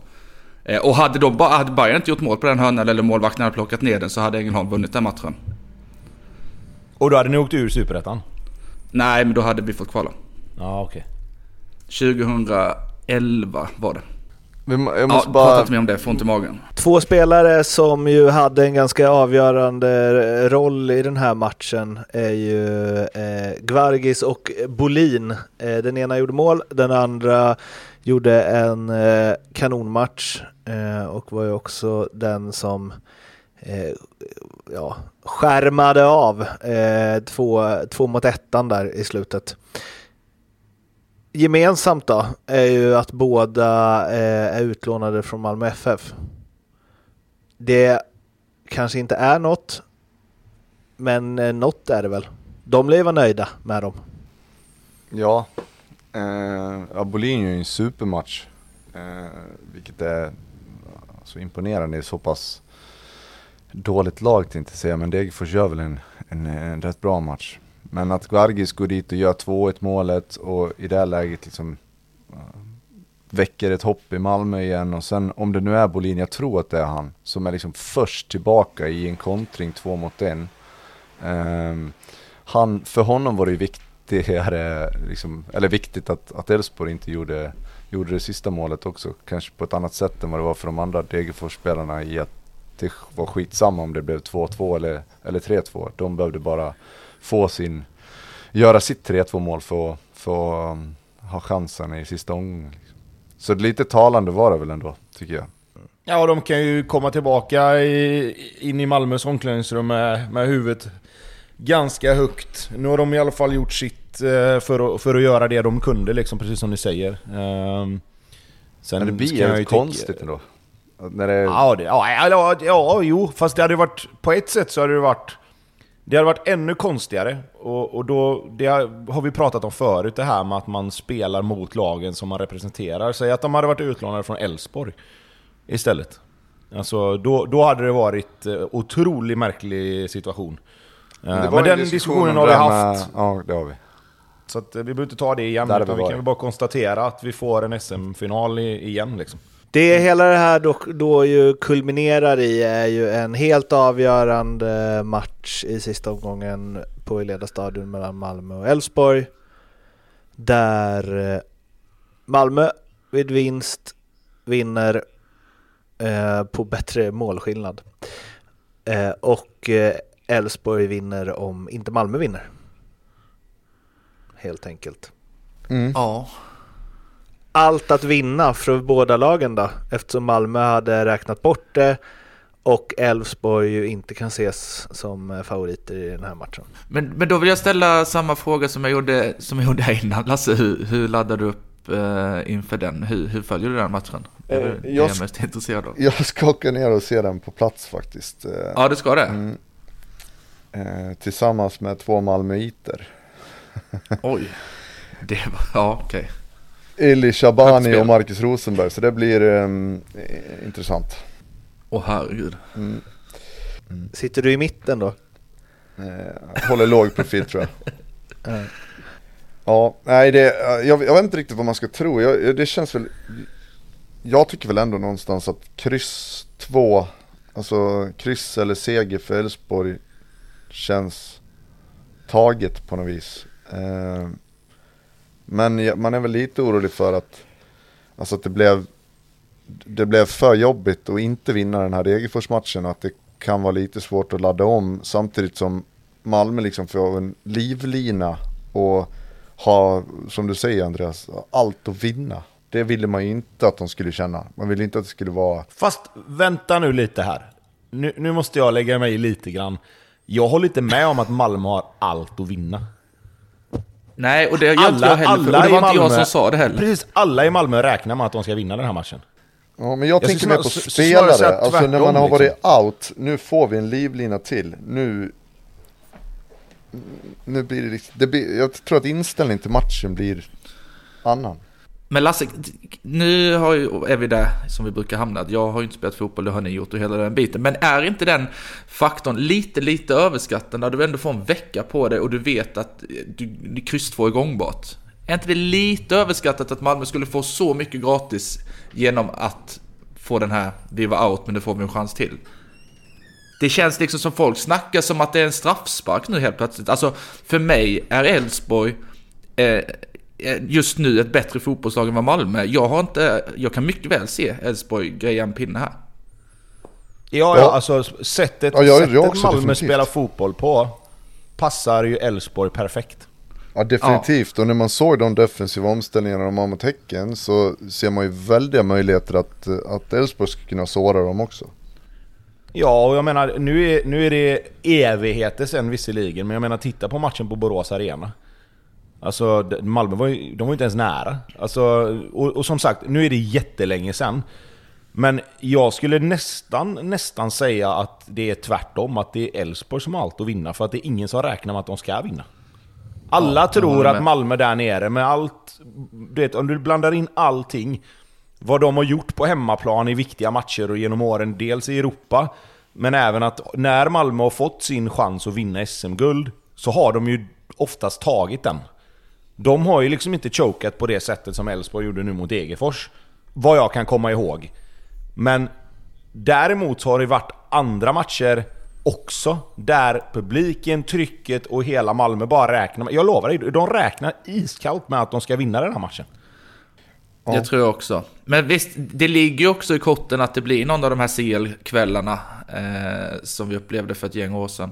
Eh, och hade, de, ba- hade Bayern inte gjort mål på den hörnan eller målvakten hade plockat ner den så hade Ängelholm vunnit den matchen. Och då hade ni åkt ur Superettan? Nej, men då hade vi fått kvala. Ja, okej. 2011 var det. Vi må- Jag Ja, måste prata bara... inte mer om det, får ont i magen. Två spelare som ju hade en ganska avgörande roll i den här matchen är ju eh, Gvargis och Bolin. Eh, den ena gjorde mål, den andra gjorde en eh, kanonmatch eh, och var ju också den som eh, ja, skärmade av eh, två, två mot ettan där i slutet. Gemensamt då är ju att båda eh, är utlånade från Malmö FF. Det kanske inte är något, men eh, något är det väl. De lär ju vara nöjda med dem. Ja, eh, ja, Bolin gör ju en supermatch. Eh, vilket är så imponerande i så pass dåligt lag tänkte jag säga. Men Degerfors gör väl en, en, en rätt bra match. Men att Guargis går dit och gör 2-1 målet och i det här läget liksom väcker ett hopp i Malmö igen. Och sen om det nu är Bolin, jag tror att det är han, som är liksom först tillbaka i en kontring två mot en. Um, han, för honom var det ju viktigare, liksom, eller viktigt att, att Elfsborg inte gjorde, gjorde det sista målet också. Kanske på ett annat sätt än vad det var för de andra Degerfors-spelarna i att det var skitsamma om det blev 2-2 eller, eller 3-2. De behövde bara få sin, göra sitt 3-2 mål för, att- för att um, ha chansen i sista omgången. Liksom. Så lite talande var det väl ändå, tycker jag. Ja, de kan ju komma tillbaka i, in i Malmös omklädningsrum med, med huvudet ganska högt. Nu har de i alla fall gjort sitt eh, för att, för att göra det de kunde, liksom, precis som ni säger. Ehm, sen Men det blir ju konstigt ändå. När det, Ja, det, ja, ja, ja, jo, fast det hade varit, på ett sätt så hade det varit, det hade varit ännu konstigare. Och, och då, det har vi pratat om förut, det här med att man spelar mot lagen som man representerar. Säg att de hade varit utlånade från Elfsborg istället. Alltså, då, då hade det varit eh, otroligt märklig situation. Eh, det var Men den en diskussion diskussionen har vi haft. Med, ja, det har vi. Så eh, vi behöver inte ta det igen, Där utan vi kan bara konstatera att vi får en SM-final igen. Liksom. Det hela det här då, då ju kulminerar i är ju en helt avgörande match i sista omgången på Eleda stadion mellan Malmö och Elfsborg. Där eh, Malmö vid vinst vinner eh, på bättre målskillnad. Eh, och eh, Elfsborg vinner om inte Malmö vinner. Helt enkelt. Mm. Ja. Allt att vinna för båda lagen då eftersom Malmö hade räknat bort det och Elfsborg ju inte kan ses som eh, favoriter i den här matchen. Men, men då vill jag ställa samma fråga som jag gjorde, som jag gjorde här innan. Lasse, hur, hur laddar du upp eh, inför den? Hur, hur följer du den matchen? Eh, jag jag är sk- mest intresserad av. Jag ska åka ner och se den på plats faktiskt. eh, Ja, du ska det? Mm. Eh, tillsammans med två malmöiter. Oj. Det var, ja okej. Eli Shabani och Marcus Rosenberg, så det blir eh, intressant. Åh herregud. Sitter du i mitten då? Eh, håller låg profil tror jag. Ja, nej det, jag, jag vet inte riktigt vad man ska tro. Jag, det känns väl, jag tycker väl ändå någonstans att kryss 2, alltså kryss eller seger för Elfsborg känns taget på något vis. Eh, men man är väl lite orolig för att, alltså att det blev, det blev för jobbigt att inte vinna den här Degerfors-matchen och att det kan vara lite svårt att ladda om samtidigt som Malmö liksom får en livlina och ha, som du säger Andreas, allt att vinna. Det ville man ju inte att de skulle känna. Man ville inte att det skulle vara... Fast vänta nu lite här. Nu, nu måste jag lägga mig i lite grann. Jag håller inte med om att Malmö har allt att vinna. Nej, och det gör inte jag heller. För, och det var inte jag Malmö- som sa det heller. Precis, alla i Malmö räknar med att de ska vinna den här matchen. Ja, men jag, Jag tänker mer på spelare. Alltså när man har varit liksom. out, nu får vi en livlina till. Nu... Nu blir det, det blir, jag tror att inställningen till matchen blir annan. Men Lasse, nu har ju, är vi där som vi brukar hamna. Jag har ju inte spelat fotboll, det har ni gjort och hela den biten. Men är inte den faktorn lite, lite överskattad när du ändå får en vecka på dig och du vet att du, du kryss två är gångbart? Är inte det lite överskattat att Malmö skulle få så mycket gratis genom att få den här, vi var out men nu får vi en chans till? Det känns liksom som folk snackar som att det är en straffspark nu helt plötsligt. Alltså, för mig är Elfsborg eh, just nu ett bättre fotbollslag än vad Malmö. Jag har inte, jag kan mycket väl se Elfsborg greja en pinne här. Ja, Ja. ja alltså sättet, Ja, jag- jag sättet också, Malmö definitivt. spelar fotboll på passar ju Elfsborg perfekt. Ja definitivt, och när man såg de defensiva omställningarna de har mot Häcken så ser man ju väldiga möjligheter att att Elfsborg ska kunna såra dem också. Ja, och jag menar nu är, nu är det evigheter sen visserligen, men jag menar titta på matchen på Borås Arena. Alltså Malmö var ju, de var ju inte ens nära. Alltså, och, och som sagt, nu är det jättelänge sen. Men jag skulle nästan, nästan säga att det är tvärtom, att det är Elfsborg som har allt att vinna, för att det är ingen som räknar med att de ska vinna. Alla jag tror att. Malmö där nere med allt, du vet om du blandar in allting, vad de har gjort på hemmaplan i viktiga matcher och genom åren, dels i Europa, men även att när Malmö har fått sin chans att vinna SM-guld, så har de ju oftast tagit den. De har ju liksom inte chokat på det sättet som Elfsborg gjorde nu mot Degerfors. Vad jag kan komma ihåg. Men däremot har det varit andra matcher också, där publiken, trycket och hela Malmö bara räknar Jag lovar dig, de räknar iskallt med att de ska vinna den här matchen. Det tror jag också. Men visst, det ligger ju också i korten att det blir någon av de här CL-kvällarna eh, som vi upplevde för ett gäng år sedan.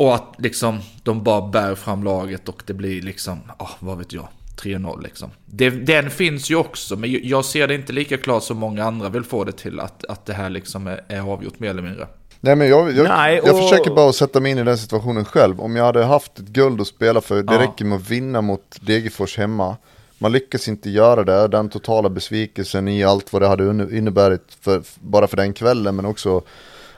Och att liksom de bara bär fram laget och det blir liksom, ah, vad vet jag, 3-0 liksom. Det, den finns ju också, men jag ser det inte lika klart som många andra vill få det till att, att det här liksom är, är avgjort mer eller mindre. Nej men jag, jag, Nej, jag och- försöker bara att sätta mig in i den situationen själv. Om jag hade haft ett guld att spela för, det Ja. räcker med att vinna mot Degerfors hemma. Man lyckas inte göra det, den totala besvikelsen i allt vad det hade inneburit för, bara för den kvällen men också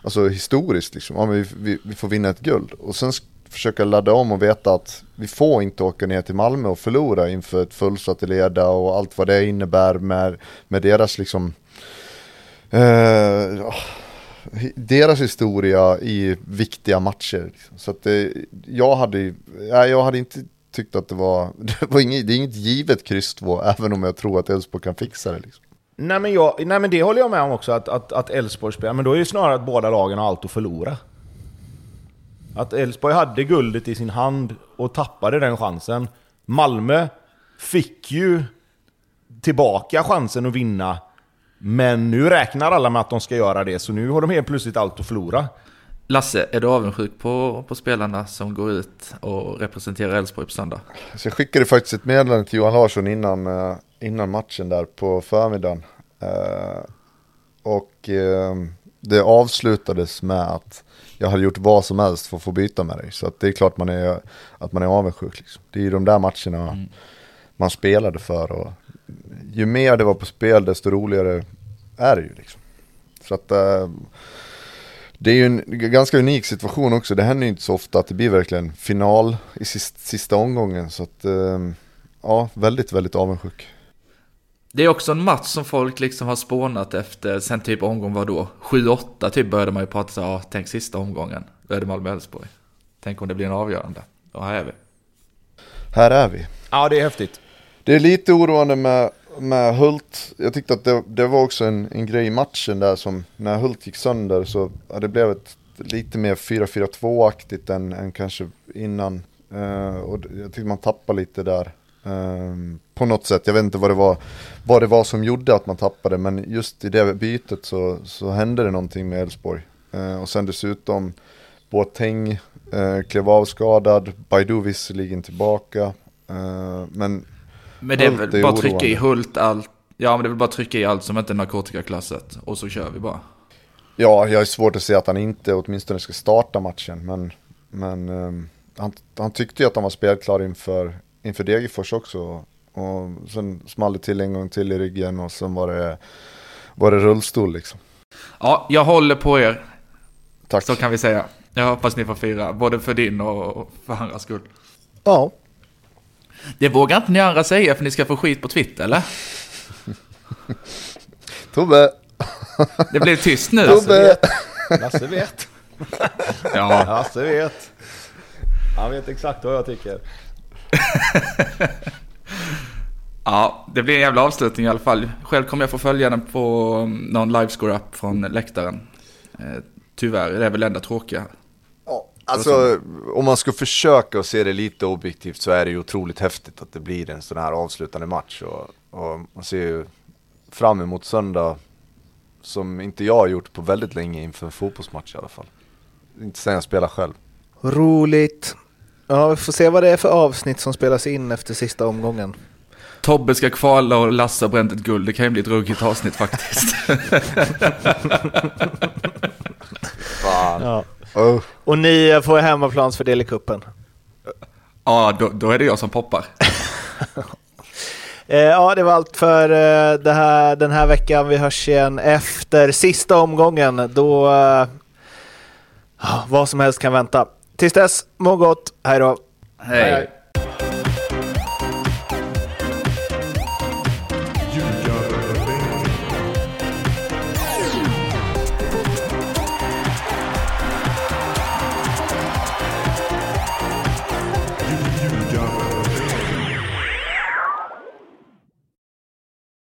alltså, historiskt. Liksom. Ja, men vi, vi, vi får vinna ett guld. Och sen försöka ladda om och veta att vi får inte åka ner till Malmö och förlora inför ett fullsatt Leda och allt vad det innebär med, med deras liksom eh, deras historia i viktiga matcher. liksom. Så att det, jag hade nej, jag hade inte tyckt att det var, det var inget, det är inget givet kryss 2, även om jag tror att Elfsborg kan fixa det. Liksom. Nej men, jag, nej men det håller jag med om också, att, att, att Elfsborg spelar, men då är det snarare att båda lagen har allt att förlora. Att Elfsborg hade guldet i sin hand och tappade den chansen. Malmö fick ju tillbaka chansen att vinna, men nu räknar alla med att de ska göra det, så nu har de helt plötsligt allt att förlora. Lasse, är du avundsjuk på, på spelarna som går ut och representerar Elfsborg på söndag? Så jag skickade faktiskt ett meddelande till Johan Larsson innan, eh, innan matchen där på förmiddagen. Eh, och eh, det avslutades med att jag hade gjort vad som helst för att få byta med dig. Så att det är klart man är, att man är avundsjuk. Liksom. Det är ju de där matcherna man spelade för. Och ju mer det var på spel desto roligare är det ju. Liksom. Så att eh, Det är ju en ganska unik situation också. Det händer ju inte så ofta att det blir verkligen final i sista, sista omgången. Så att, ehm, ja, väldigt, väldigt avundsjuk. Det är också en match som folk liksom har spånat efter sen typ omgång var då? 7-8 typ började man ju prata så ja tänk sista omgången. Då är det Malmö-Elfsborg. Tänk om det blir en avgörande. Och här är vi. Här är vi. Ja, det är häftigt. Det är lite oroande med, med Hult. Jag tyckte att det, det var också en, en grej i matchen där som när Hult gick sönder så ja, det blev ett lite mer 4-4-2-aktigt än, än kanske innan. Uh, och jag tyckte man tappade lite där. Uh, på något sätt, jag vet inte vad det var, vad det var som gjorde att man tappade men just i det bytet så, så hände det någonting med Elfsborg. Uh, och sen dessutom Boateng uh, klev av skadad, Baidu visserligen tillbaka. Uh, men Men det är väl är bara trycka i oroande. Hult allt. Ja men det är väl bara trycka i allt som inte är narkotikaklassat. Och så kör vi bara. Ja, jag har svårt att se att han inte åtminstone ska starta matchen. Men, men ehm, han, han tyckte ju att han var spelklar inför, inför Degerfors också. Och sen small det till en gång till i ryggen och sen var det, var det rullstol liksom. Ja, jag håller på er. Tack. Så kan vi säga. Jag hoppas ni får fira. Både för din och för andras skull. Ja. Det vågar inte ni andra säga för ni ska få skit på Twitter eller? Tobbe! Det blev tyst nu. Tobbe! Lasse vet. Ja, Lasse vet. Han vet exakt vad jag tycker. ja, det blir en jävla avslutning i alla fall. Själv kommer jag få följa den på um, någon livescore-app från läktaren. Eh, Tyvärr, det är väl det enda tråkiga. Ja, alltså om man ska försöka att se det lite objektivt så är det ju otroligt häftigt att det blir en sån här avslutande match. Och, och man ser ju fram emot söndag som inte jag har gjort på väldigt länge inför en fotbollsmatch i alla fall. Inte sen jag spelar själv. Roligt. Ja, vi får se vad det är för avsnitt som spelas in efter sista omgången. Tobbe ska kvala och Lasse har bränt ett guld. Det kan ju bli ett ruggigt avsnitt faktiskt. Fan. Ja. Oh. Och ni får hemmaplansfördel i kuppen. ja, då, då är det jag som poppar. Eh, ja, det var allt för eh, det här, den här veckan. Vi hörs igen efter sista omgången då eh, ja, vad som helst kan vänta. Tills dess, må gott. Hej då! Hej. Hej.